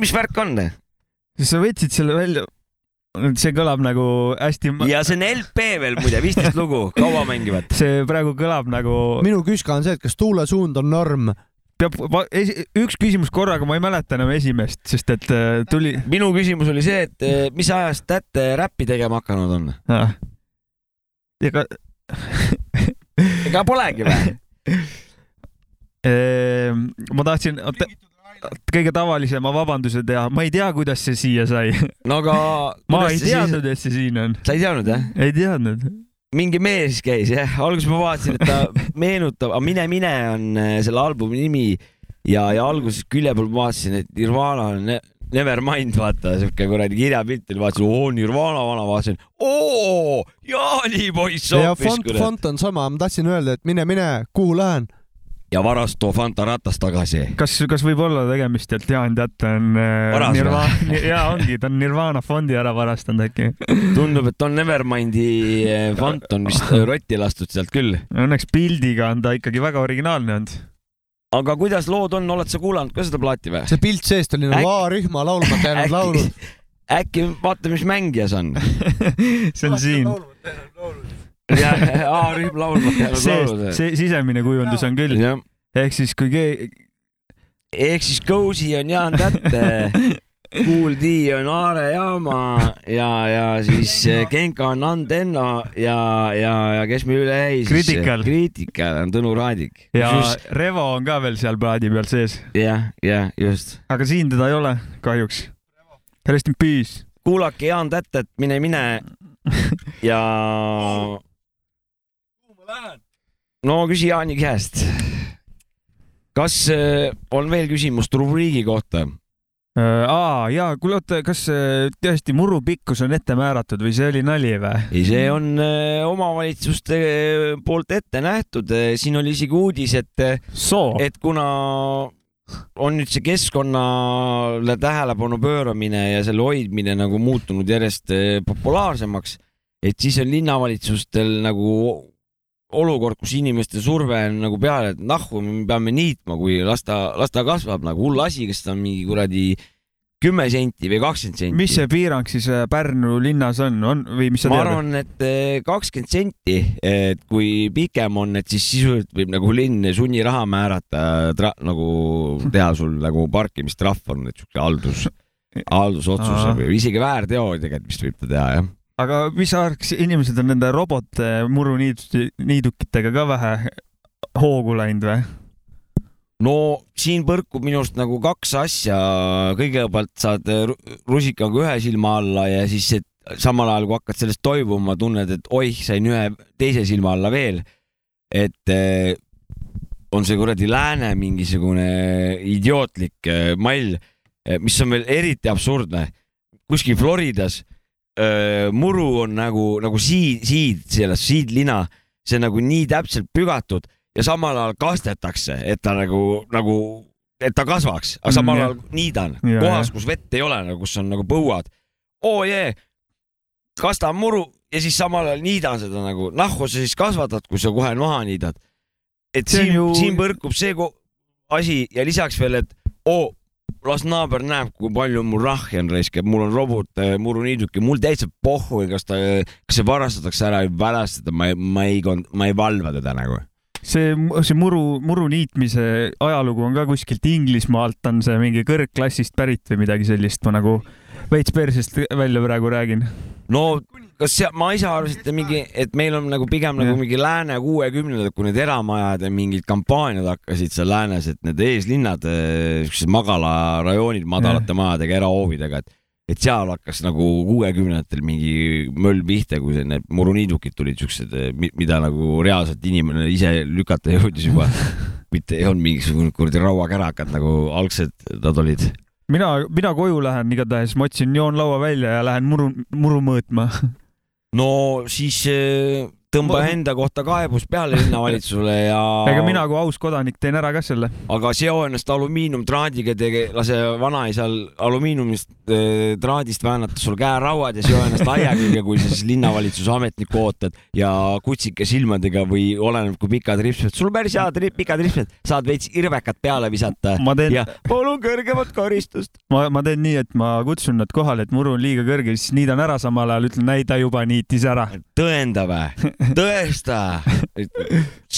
mis värk on? sa võtsid selle välja. see kõlab nagu hästi. ja see on LP veel muide, viisteist lugu, kaua mängivad? see praegu kõlab nagu. minu küska on see, et kas tuulesuund on norm. peab, üks küsimus korraga, ma ei mäleta enam esimest, sest et äh, tuli. minu küsimus oli see, et eh, mis ajast Tätte räppi tegema hakanud on? ega ega polegi või? Ehm, ma tahtsin kõige tavalisema vabanduse teha, ma ei tea, kuidas see siia sai. no aga. ma ei teadnud, et see siin on. sa ei teadnud jah? ei teadnud. Mingi mees käis jah, alguses ma vaatasin, et ta meenutab, aga Mine mine on äh, selle albumi nimi ja, ja alguses külje peal ma vaatasin, et Nirvana on ne Nevermind, vaata siuke kuradi kirjapilt oli, vaatasin, oo Nirvana vana, vaatasin, oo Jaani poiss ja hoopis fond, kurat. fond on sama, ma tahtsin öelda, et mine, mine, kuhu lähen. Ja varast too Fanta ratas tagasi. kas, kas võib olla tegemist, et Jaan Tätte on äh, Varas? Nirvana, jaa ongi, ta on Nirvana fondi ära varastanud äkki. tundub, et on Nevermindi eh, fond on vist rotti lastud sealt küll. Õnneks pildiga on ta ikkagi väga originaalne olnud. aga kuidas lood on, oled sa kuulanud ka seda plaati või? see pilt seest oli nagu Äkki- A-rühma laulmata jäänud laulud. äkki vaata, mis mängija see on. see on siin. jah, A-rühm jäänud see, laulud. see sisemine kujundus on küll. ehk siis, kui keegi, ehk siis Cozy on Jaan Tätte, Kool D on Aare Jaama ja, ja siis Genka on Antenno ja, ja, ja kes meil üle jäi siis? Critical. Critical on Tõnu Raadik. ja Revo on ka veel seal plaadi peal sees, jah, jah, just. aga siin teda ei ole kahjuks. Rest in peace. kuulake Jaan Tätet, Mine, mine ja. No küsi Jaani käest. kas äh, on veel küsimust rubriigi kohta? Äh, aa jaa, kuule oota, kas äh, tõesti muru pikkus on ette määratud või see oli nali või? ei, see on omavalitsuste poolt ette nähtud, siin oli isegi uudis, et, soo, et kuna on nüüd see keskkonnale tähelepanu pööramine ja selle hoidmine nagu muutunud järjest populaarsemaks, et siis on linnavalitsustel nagu olukord, kus inimeste surve on nagu peale, et nahku me peame niitma, kui las ta, las ta kasvab nagu hull asi, kas ta on mingi kuradi kümme senti või kakskümmend senti. mis see piirang siis äh, Pärnu linnas on, on või mis sa ma tead? arvan, et eh, kakskümmend senti, et kui pikem on, et siis sisuliselt võib nagu linn sunniraha määrata, nagu teha sul nagu parkimistrahv on, et siuke haldus, haldusotsus Aa. või isegi väärteo tegelikult vist võib ta teha jah. Aga mis sa arvad, kas inimesed on nende robot muruniidukitega ka vähe hoogu läinud või? no siin põrkub minu arust nagu kaks asja, kõigepealt saad eh, ru- rusikaga ühe silma alla ja siis samal ajal, kui hakkad sellest toibuma, tunned, et oih, sain ühe teise silma alla veel. et eh, on see kuradi lääne mingisugune idiootlik eh, mall, mis on veel eriti absurdne. kuskil Floridas eh, muru on nagu, nagu siid, siid, selles siidlina, see on nagu nii täpselt pügatud ja samal ajal kastetakse, et ta nagu, nagu, et ta kasvaks, aga samal Mm, ajal niidan Ja, kohas, kus vett ei ole, nagu kus on nagu põuad. oo jee, kastan muru ja siis samal ajal niidan seda nagu, nahku sa siis kasvatad, kui sa kohe maha niidad. et See siin ju- siin põrkub see asi ja lisaks veel, et oo, las naaber näeb, kui palju mul rahja on raisk, et mul on robot äh, muruniiduk ja mul täitsa pohhu, kas ta, kas see varastatakse ära või varastada, ma ei, ma ei, ma ei valva teda nagu. see, see muru, muru niitmise ajalugu on ka kuskilt Inglismaalt, on see mingi kõrgklassist pärit või midagi sellist, ma nagu veits persest välja praegu räägin. no kas see, ma ise arvasin, et mingi, et meil on nagu pigem nagu mingi lääne kuuekümnendad, kui need eramajad ja mingid kampaaniad hakkasid seal läänes, et need eeslinnad, siuksed magalarajoonid madalate majadega, erahoovidega, et et seal hakkas nagu kuuekümnendatel mingi möll pihta, kui need muruniidukid tulid siuksed, mida nagu reaalselt inimene ise lükata jõudis juba. mitte ei olnud mingisugune kuradi rauakärakad nagu algsed nad olid. mina, mina koju lähen igatahes, ma otsin joonlaua välja ja lähen muru, muru mõõtma. no siis äh, tõmba Ma- enda kohta kaebus peale linnavalitsusele ja ega mina kui aus kodanik teen ära ka selle. aga seo ennast alumiiniumtraadiga tege-, lase vanaisal alumiiniumist äh, traadist väänata sul käerauad ja seo ennast aia külge, kui sa siis linnavalitsuse ametnikku ootad ja kutsike silmadega või oleneb, kui pikad ripsmed, sul päris head ri- pikad ripsmed, saad veits irvekat peale visata teen ja, palun kõrgemat karistust. ma, ma teen nii, et ma kutsun nad kohale, et muru on liiga kõrge, siis niidan ära samal ajal, ütlen, ta juba niitis ära. tõenda vä, tõesta.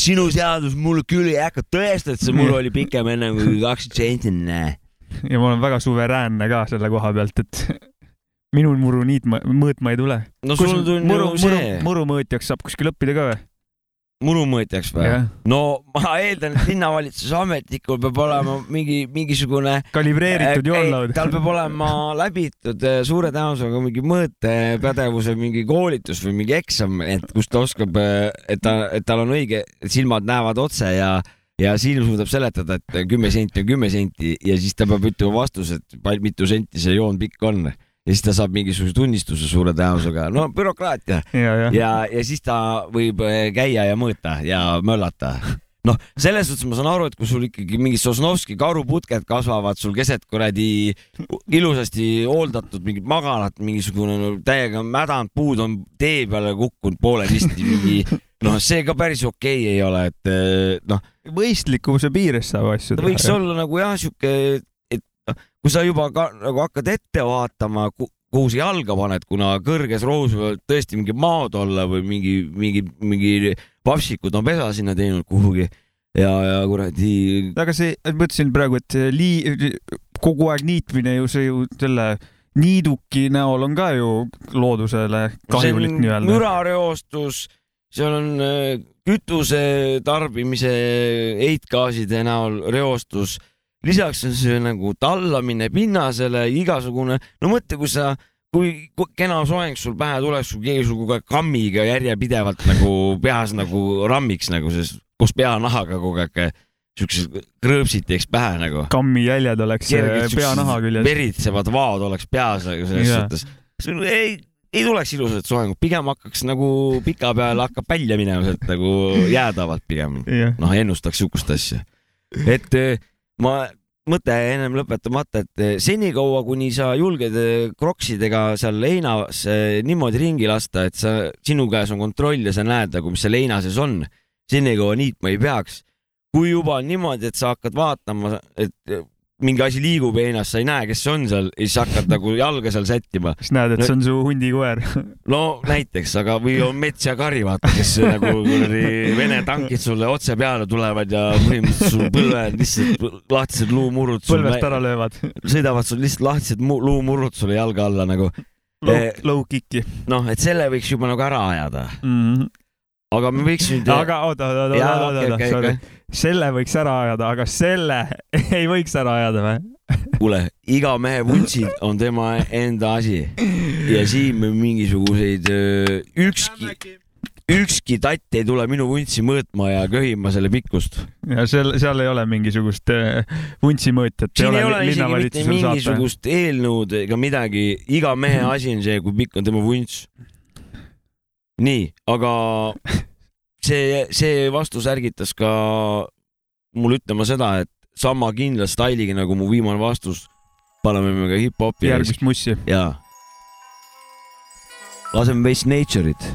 sinu seadus mulle küll ei hakka, tõesta, et see muru oli pikem enne kui kakskümmend senti. ja ma olen väga suveräänne ka selle koha pealt, et minul muru niitma, mõõtma ei tule. no sul on muru, ju muru see,, murumõõtjaks saab kuskil õppida ka või? Murumõõtjaks või? no ma eeldan, et linnavalitsuse ametnikul peab olema mingi, mingisugune kalibreeritud ei, joonlaud. tal peab olema läbitud äh, suure tõenäosusega mingi mõõtepädevuse mingi koolitus või mingi eksam, et kus ta oskab, et ta, et tal on õige, silmad näevad otse ja ja silm suudab seletada, et kümme senti on kümme senti ja siis ta peab ütlema vastuse, et mitu senti see joon pikk on ja siis ta saab mingisuguse tunnistuse suure tõenäosusega, no bürokraatia. Ja, ja, ja, ja siis ta võib äh, käia ja mõõta ja möllata. noh, selles suhtes ma saan aru, et kui sul ikkagi mingid Sosnovski karuputked kasvavad sul keset kuradi ilusasti hooldatud mingit magalat, mingisugune täiega mädanud puud on tee peale kukkunud poolenisti, mingi noh, see ka päris okei okay ei ole, et eh, noh, mõistlikkuse piires saab asju ta võiks olla nagu jah, sihuke, kui sa juba ka nagu hakkad ette vaatama, kuhu sa jalga paned, kuna kõrges rohus võivad tõesti mingid maod olla või mingi, mingi, mingi vapsikud on pesa sinna teinud kuhugi ja, ja kuradi. aga see, mõtlesin praegu, et lii-, kogu aeg niitmine ju see ju selle niiduki näol on ka ju loodusele kahjulik nii-öelda. mürareostus, seal on äh, kütuse tarbimise heitgaaside näol reostus, lisaks on see nagu tallamine pinnasele, igasugune, no mõtle, kui sa, kui kena soeng sul pähe tuleks, kui keegi sul kogu aeg kammiga järjepidevalt nagu peas nagu rammiks nagu, sest koos peanahaga kogu aeg siuksed krõõpsid teeks pähe nagu. kammi jäljed oleks Kergelt peanaha küljes. veritsevad vaod oleks peas nagu selles Jaa. suhtes. ei, ei tuleks ilusat soengut, pigem hakkaks nagu pikapeale hakkab välja minema sealt nagu jäädavalt pigem. jah, noh, ennustaks sihukest asja. et eh, ma, mõte ennem lõpetamata, et eh, senikaua, kuni sa julged eh, kroksidega seal heinas eh, niimoodi ringi lasta, et sa, sinu käes on kontroll ja sa näed nagu, mis seal heina sees on, senikaua niitma ei peaks. kui juba on niimoodi, et sa hakkad vaatama, et mingi asi liigub heinas, sa ei näe, kes see on seal ja siis hakkad nagu jalga seal sättima. siis näed, et see on su hundikoer. no näiteks, aga või on mets ja kari, vaata, kes nagu kuradi Vene tankid sulle otse peale tulevad ja põhimõtteliselt sul põlve lihtsalt lahtised luumurrud sul põlvest ära löövad. sõidavad sul lihtsalt lahtised mu- luumurrud sulle jalga alla nagu. low kick'i noh, et selle võiks juba nagu ära ajada, mm. -hmm. aga me võiks nüüd. aga oota, oota, oota, oota, okei, sorry. Selle võiks ära ajada, aga selle ei võiks ära ajada või? kuule, iga mehe vuntsid on tema enda asi ja siin me mingisuguseid, ükski, ükski tatt ei tule minu vuntsi mõõtma ja köhima selle pikkust ja seal, seal ei ole mingisugust äh, vuntsimõõtjat. siin ei ole isegi mitte mingisugust eelnõud ega midagi, iga mehe asi on see, kui pikk on tema vunts. nii, aga see, see vastus ärgitas ka mul ütlema seda, et sama kindla stailiga nagu mu viimane vastus, paneme me ka hip-hopi järgmist mussi. jaa. laseme veits nature'it.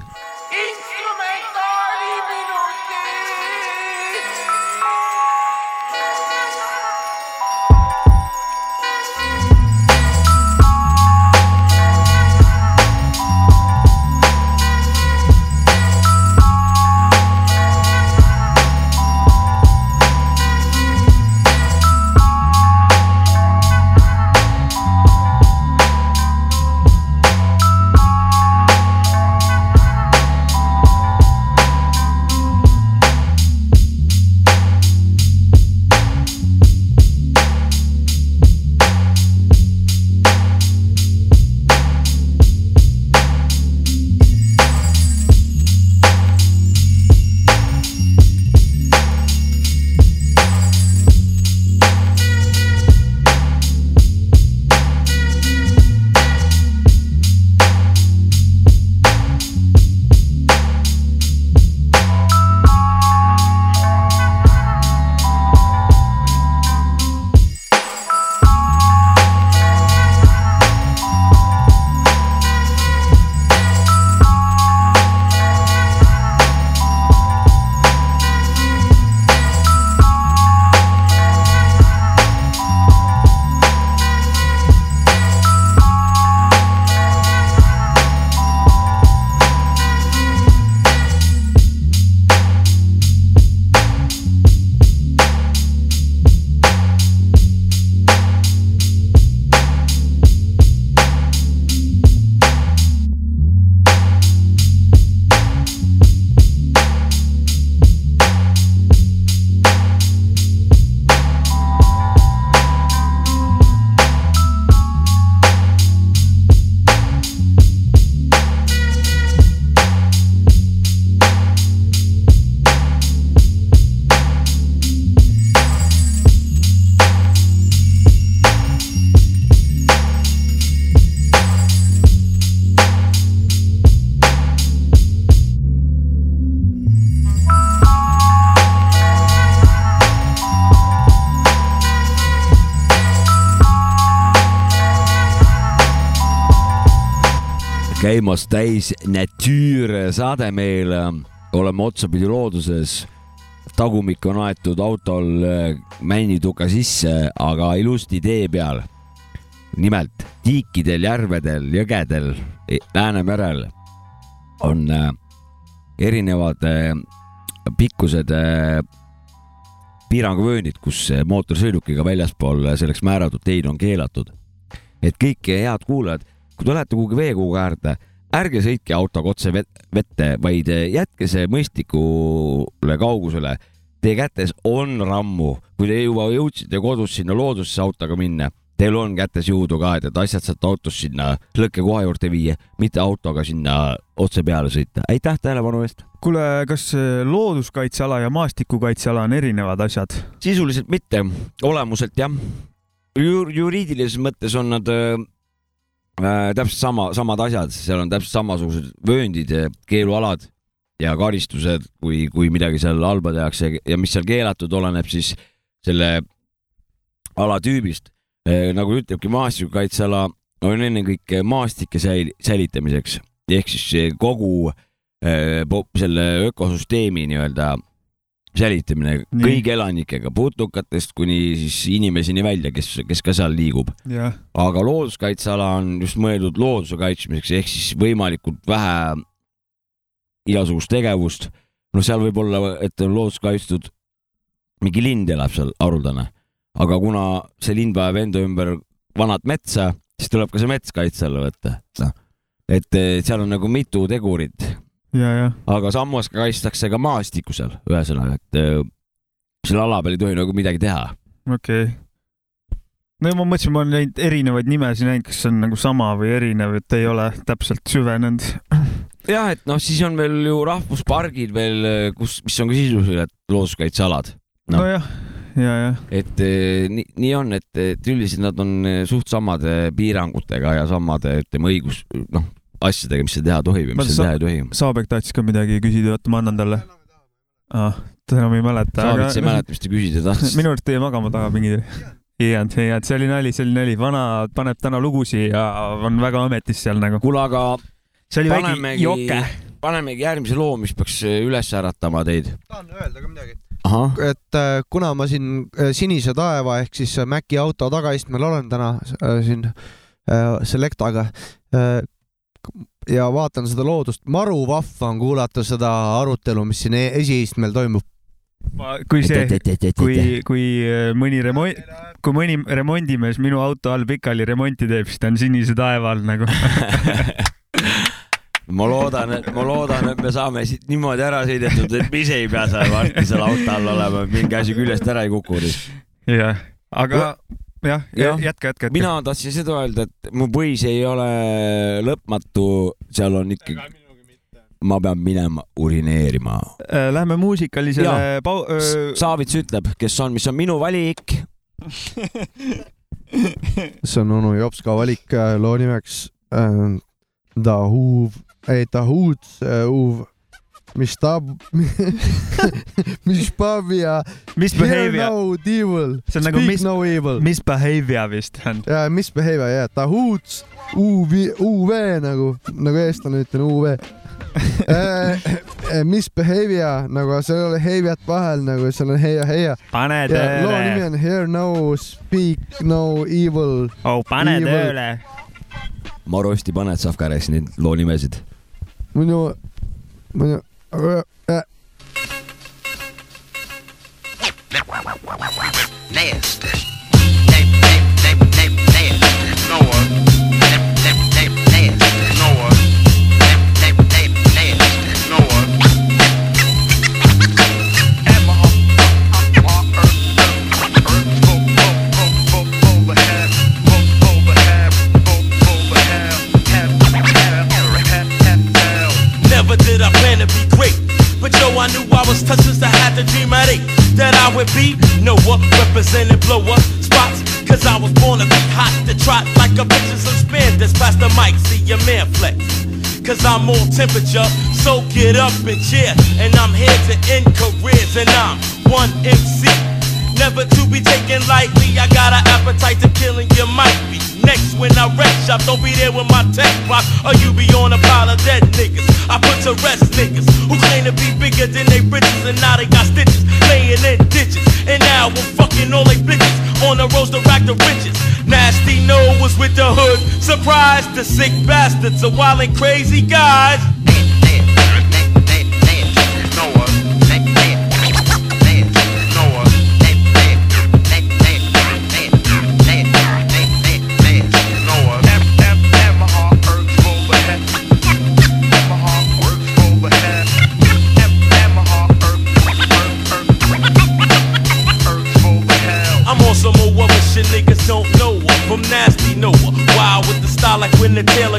Käimas täis Nature saade meil, oleme otsapidi looduses. tagumik on aetud autol äh, männituka sisse, aga ilusti tee peal. nimelt tiikidel, järvedel, jõgedel, Läänemerel on äh, erinevad äh, pikkused piiranguvööndid, kus mootorsõidukiga väljaspool selleks määratud teid on keelatud. et kõik head kuulajad kui te lähete kuhugi veekoogu äärde, ärge sõitke autoga otse vette, vaid jätke see mõistlikule kaugusele. Teie kätes on rammu, kui te juba jõudsite kodus sinna loodusesse autoga minna, teil on kätes jõudu ka, et asjad saate autost sinna lõkkekoha juurde viia, mitte autoga sinna otse peale sõita. aitäh tähelepanu eest! kuule, kas looduskaitseala ja maastikukaitseala on erinevad asjad? sisuliselt mitte, olemuselt jah Jur. juriidilises mõttes on nad äh, täpselt sama, samad asjad, seal on täpselt samasugused vööndid ja keelualad ja karistused, kui, kui midagi seal halba tehakse ja mis seal keelatud, oleneb siis selle ala tüübist äh,. nagu ütlebki maastikukaitseala on ennekõike maastike säil-, säilitamiseks ehk siis kogu äh, selle ökosüsteemi nii-öelda säilitamine Nii. kõigi elanikega, putukatest kuni siis inimeseni välja, kes, kes ka seal liigub. aga looduskaitseala on just mõeldud looduse kaitsmiseks ehk siis võimalikult vähe igasugust tegevust. noh, seal võib olla, et on loodus kaitstud, mingi lind elab seal haruldane, aga kuna see lind vajab enda ümber vanat metsa, siis tuleb ka see mets kaitse alla võtta. et seal on nagu mitu tegurit aga samas kaitstakse ka maastikku seal, ühesõnaga, et äh, selle ala peal ei tohi nagu midagi teha. okei okay. no ma mõtlesin, ma olen neid erinevaid nimesid näinud, kas see on nagu sama või erinev, et ei ole täpselt süvenenud. jah, et noh, siis on veel ju rahvuspargid veel, kus, mis on ka sisuliselt looduskaitsealad no.. nojah, ja, jah. et eh, nii, nii on, et, et üldiselt nad on suht samade piirangutega ja samade, ütleme, õigus, noh asjadega, mis sa teha tohib ja mis sa teha ei tohi. Saabek tahtis ka midagi küsida, oota, ma annan talle ah,. ta enam ei mäleta. Saavits aga... ei mäleta, mis ta küsida tahtis. minu arust jäi magama taga mingi ei jäänud, ei jäänud, see oli nali, see oli nali, vana paneb täna lugusid ja on väga ametis seal nagu. kuule, aga see oli väike joke. panemegi järgmise loo, mis peaks üles äratama teid. tahan öelda ka midagi. Aha. et äh, kuna ma siin äh, Sinise taeva ehk siis Maci auto tagaistmel olen täna äh, siin Selectaga, ja vaatan seda loodust, maru vahva on kuulata seda arutelu, mis siin e-, esiistmel toimub. kui see, kui, kui äh, mõni remont, kui mõni remondimees minu auto all pikali remonti teeb, siis ta on sinise taeva all nagu ma loodan, et ma loodan, et me saame siit niimoodi ära sõidetud, et me ise ei pea seal varsti seal auto all olema, mingi asi küljest ära ei kuku. jah, aga jah ja,, jätka, jätka, jätka. mina tahtsin seda öelda, et mu põis ei ole lõpmatu, seal on ikkagi, ma pean minema urineerima. Äh, lähme muusikalisele pau-. Saavits ütleb, kes on, mis on minu valik see on onu Jopska valik äh, loo nimeks äh, The Who, ei The Who's äh, Who Mistab Misbavia. Misbehavior. no evil. see on nagu mis, no evil. misbehavior vist on. jaa, misbehavior jah, tahuuts, UV, UV nagu, nagu eestlane ütlen, UV misbehavior nagu seal ei ole heiviat vahel nagu seal on heia, heia. pane tööle. loo nimi on Hear no speak no evil. oh, pane evil. tööle. Maru hästi paned, Savka rääkis neid loo nimesid. Muidu, muidu Nasty. I knew I was touched since I had the dream at eight that I would be Noah, representing blow up spots. Cause I was born to be hot to trot like a bitch in spandex. Past the mic, see your man flex. Cause I'm on temperature, so get up and cheer. And I'm here to end careers, and I'm one MC. Never to be taken lightly, I got an appetite to killing you might be next when I wreck shop. Don't be there with my tech rock, or you be on a pile of dead niggas. I put to rest niggas who claim to be bigger than they britches, and now they got stitches laying in ditches. And now we're fucking all they bitches on the roads to rack the riches. Nasty no was with the hood, surprised the sick bastards, a wild and crazy guys.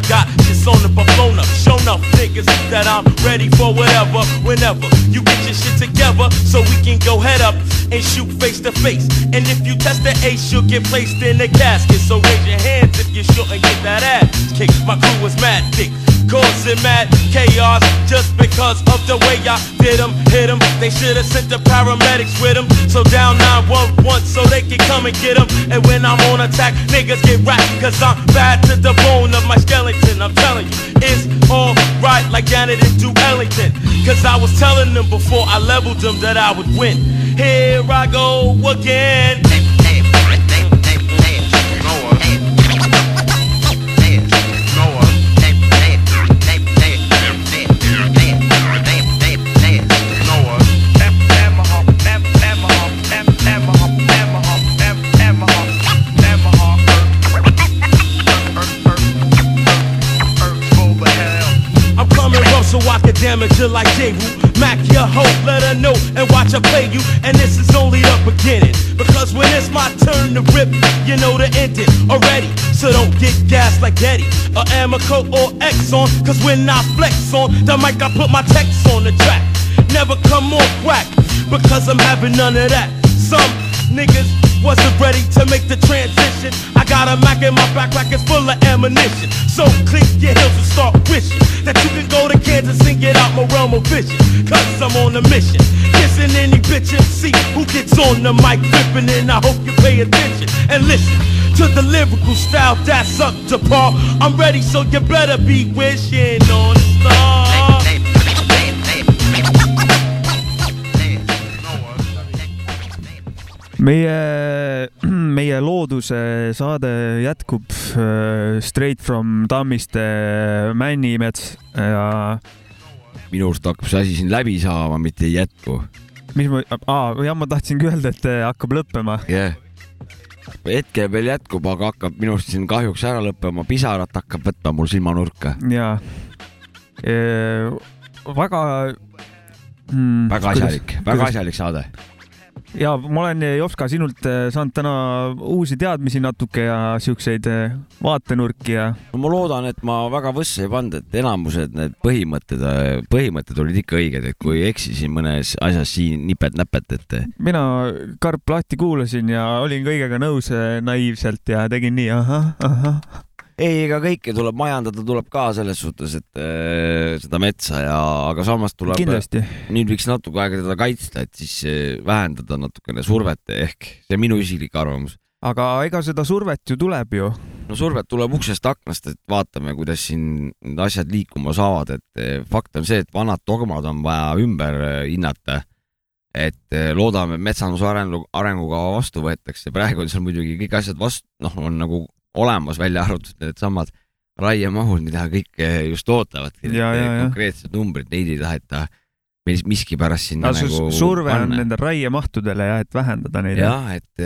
Got on blown up. Shown up niggas that I'm ready for whatever, whenever. You get your shit together so we can go head up and shoot face to face. And if you test the ace, you'll get placed in a casket. So raise your hands if you shouldn't get that ass kicked. My crew was mad dick. Causing mad chaos just because of the way I did them, hit them. They should have sent the paramedics with them. So down 911 so they can come and get them. And when I'm on attack, niggas get whacked cause I'm bad to the bone of my skeleton. I'm telling you, it's alright like Janet and Duke Ellington. Cause I was telling them before I leveled them that I would win. Here I go again. Like. Wu. Mac your hoe, let her know and watch her play you. And this is only the beginning. Because when it's my turn to rip, you know the ending already. So don't get gas like Eddie or Amoco or Exxon. Cause when I flex on the mic, I put my text on the track. Never come off whack because I'm having none of that. Some niggas wasn't ready to make the transition. I got a Mac in my backpack, it's full of ammunition. So click your heels and start wishing that you can go to Kansas and get out my realm of vision. Cause I'm on a mission. Kissing any bitch and see who gets on the mic ripping and I hope you pay attention and listen. To the lyrical style that's up to par. I'm ready, so you better be wishing on a star. Meie, meie looduse saade jätkub äh, Straight from Tammiste Männimets ja minu arust hakkab see asi siin läbi saama, mitte ei jätku. mis ma, aa, jah, ma tahtsingi öelda, et äh, hakkab lõppema. jah. hetkel veel jätkub, aga hakkab minu arust siin kahjuks ära lõppema, pisarat hakkab võtma mul silmanurka. ja väga mm,. väga asjalik, väga asjalik saade. Ja ma olen Jopska sinult äh, saanud täna uusi teadmisi natuke ja siukseid äh, vaatenurki ja no ma loodan, et ma väga võssa ei pannud, et enamused need põhimõtted, põhimõtted olid ikka õiged, et kui eksisin mõnes asjas siin nipet-näpet, et mina karp lahti kuulasin ja olin kõigega nõus naiivselt ja tegin nii ahah, ahah. ei, ega kõike tuleb majandada, tuleb ka selles suhtes, et äh, seda metsa ja, aga samas tuleb nüüd võiks natuke aega teda kaitsta, et siis äh, vähendada natukene survet ehk see minu isiklik arvamus. aga ega seda survet ju tuleb ju. no survet tuleb uksest aknast, et vaatame, kuidas siin need asjad liikuma saavad, et eh, fakt on see, et vanad dogmad on vaja ümber eh, hinnata. et eh, loodame, et metsanduse arengu, arengukava vastu võetakse, praegu on seal muidugi kõik asjad vastu, noh, on nagu olemas, välja arvatud needsamad raiemahud, mida kõik eh, just ootavadki, konkreetsed numbrid, neid ei taheta mis- miskipärast sinna no, nagu surve on panna. nendel raiemahtudele ja et vähendada neid. jah, et,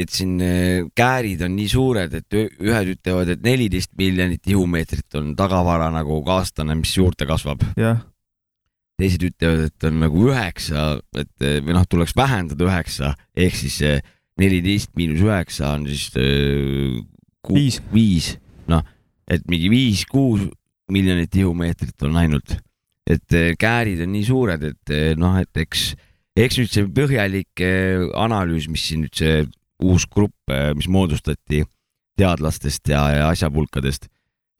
et siin eh, käärid on nii suured, et ühed ütlevad, et neliteist miljonit tihumeetrit on tagavara nagu aastane, mis juurde kasvab. teised ütlevad, et on nagu üheksa, et eh, või noh, tuleks vähendada üheksa ehk siis eh, neliteist miinus üheksa on siis eh, Viis. viis, noh, et mingi viis-kuus miljonit tihumeetrit on ainult, et eh, käärid on nii suured, et eh, noh, et eks, eks nüüd see põhjalik eh, analüüs, mis siin nüüd see uus grupp, mis moodustati teadlastest ja, ja asjapulkadest,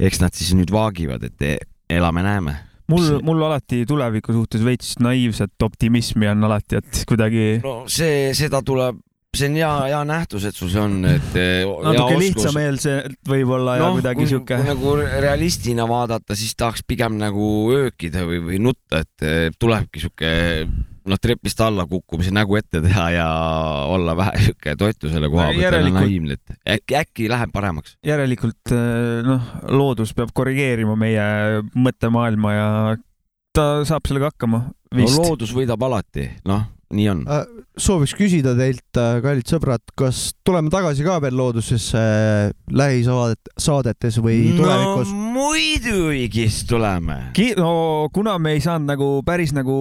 eks nad siis nüüd vaagivad, et elame-näeme mul, mul alati tuleviku suhtes veits naiivset optimismi on alati, et kuidagi no see, seda tuleb see on hea, hea nähtus, et sul see on, et eh, natuke lihtsameelselt võib-olla ja kuidagi kui, sihuke kui nagu realistina vaadata, siis tahaks pigem nagu öökida või, või nutta, et eh, tulebki sihuke noh, trepist alla kukkumise nägu ette teha ja olla vähe sihuke toitu selle koha pealt, Järelikult- naiivne, et äkki, äkki läheb paremaks. järelikult eh, noh, loodus peab korrigeerima meie mõttemaailma ja ta saab sellega hakkama no vist. loodus võidab alati, noh, nii on. Äh, sooviks küsida teilt, kallid sõbrad, kas tuleme tagasi ka veel loodusesse äh, lähisaadet, saadetes või tulevikus? no muidugi tuleme. Ki- no kuna me ei saanud nagu päris nagu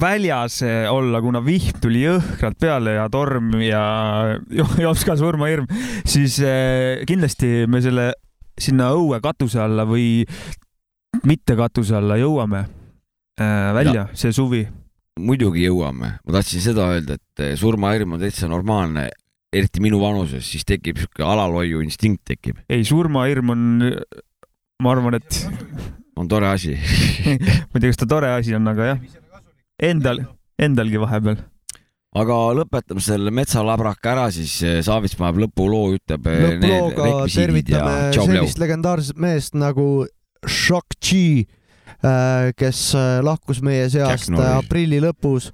väljas olla, kuna vihm tuli jõhkralt peale ja torm ja jo- jops ka surmahirm, siis kindlasti me selle sinna õue katuse alla või mitte katuse alla jõuame välja see suvi. Muidugi jõuame, ma tahtsin seda öelda, et eh, surmahirm on täitsa normaalne, eriti minu vanuses, siis tekib sihuke alalhoiu instinkt tekib, ei, surmahirm on, ma arvan, et on tore asi. ma ei tea, kas ta tore asi on, aga jah, endal, endalgi vahepeal. aga lõpetame selle metsalabraka ära, siis eh, Saavits paneb lõpuloo, ütleb. eh, lõpulooga tervitame sellist legendaarset meest nagu Shock G, kes äh, lahkus meie seast äh, aprilli lõpus,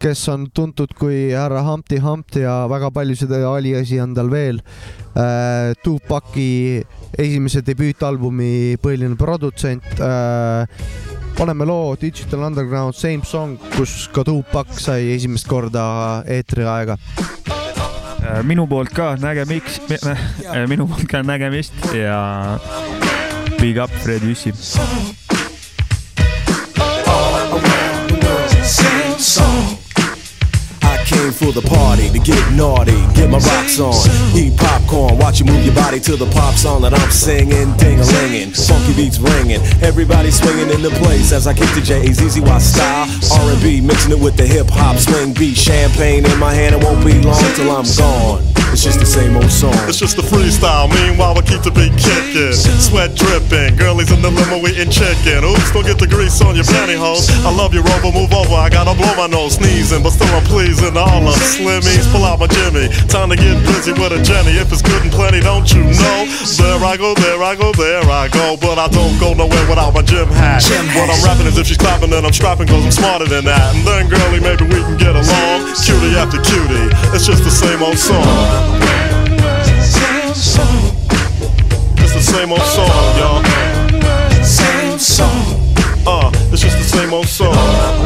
kes on tuntud kui härra Humpty Humpty ja väga paljusid aliasi on tal veel. Tupaci esimese debüütalbumi põhiline produtsent. paneme loo Digital Underground Same Song, kus ka Tupac sai esimest korda eetriaega. Äh, minu poolt ka nägemiks, minu poolt ka nägemist ja big up Fred Jüssi. I for the party to get naughty, get my rocks on, eat popcorn, watch you move your body to the pop song that I'm singing, ding a linging, funky beats ringing, everybody swinging in the place as I kick the J-A-Z-Z-Y style, R&B mixing it with the hip hop swing beat, champagne in my hand, it won't be long till I'm gone. It's just the same old song. It's just a freestyle. Meanwhile, we keep the beat kicking. Sweat dripping. Girlies in the limo eating chicken. Oops, don't get the grease on your pantyhose. I love you, Rover. Move over. I gotta blow my nose, sneezing, but still I'm pleasing all Slimmies. Pull out my Jimmy. Time to get busy with a Jenny. If it's good and plenty, don't you know? There I go, there I go, there I go. But I don't go nowhere without my gym hat. What I'm rapping is if she's clapping, then I'm strapping, cause I'm smarter than that. And then, girlie, maybe we can get along. Cutie after cutie. It's just the same old song. It's the same old song, y'all. Same song. Uh, it's just the same old song.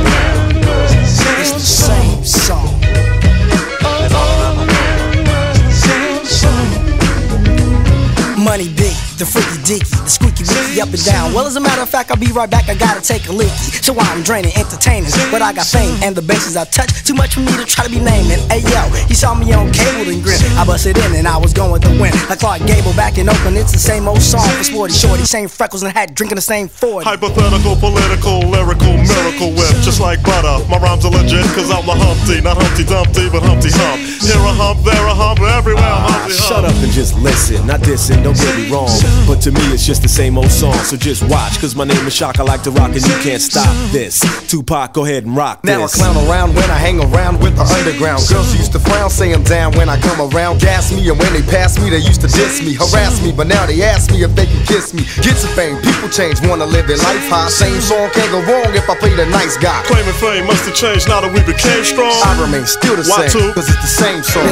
Money big, the freaky dicky, the squeaky wicky up and down. Well, as a matter of fact, I'll be right back. I gotta take a leaky. So I'm draining entertainers, but I got fame and the bases I touch. Too much for me to try to be naming. Hey yo, he saw me on cable and grin. I busted in and I was going to win. Like Clark Gable back in Oakland, it's the same old song for Sporty Shorty. Same freckles and hat, drinking the same 40. Hypothetical, political, lyrical, miracle whip, just like butter. My rhymes are legit, cause I'm the Humpty, not Humpty Dumpty, but Humpty Hump. Here a hump, there a hump, everywhere I'm Ah, Humpty shut up and just listen. Not dissing, don't get me wrong. But to me, it's just the same old song. So just watch, cause my name is Shock. I like to rock, and you can't stop this. Tupac, go ahead and rock Now I this. clown around when I hang around with the underground. Girls used to frown, say I'm down when I come around. Gas me, and when they pass me, they used to diss me, harass me. But now they ask me if they can kiss me. Get some fame, people change, wanna live their life high. Same song can't go wrong if I play the nice guy. Claiming fame must have changed now that we became strong. I remain still the Why same, two? cause it's the same song.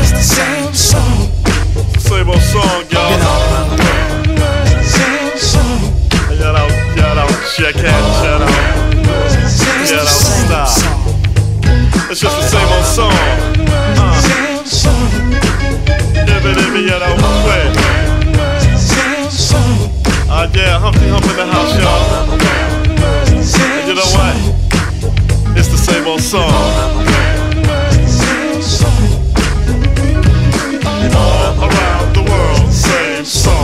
It's the same song. Same old song, y'all. Shout out, shout out, check shout out. Shout out, stop. It's just the same old song. Uh. Dibby dibby, you know, quick. Uh, yeah, Humpty Hump in the house, y'all. And you know what? It's the same old song. song.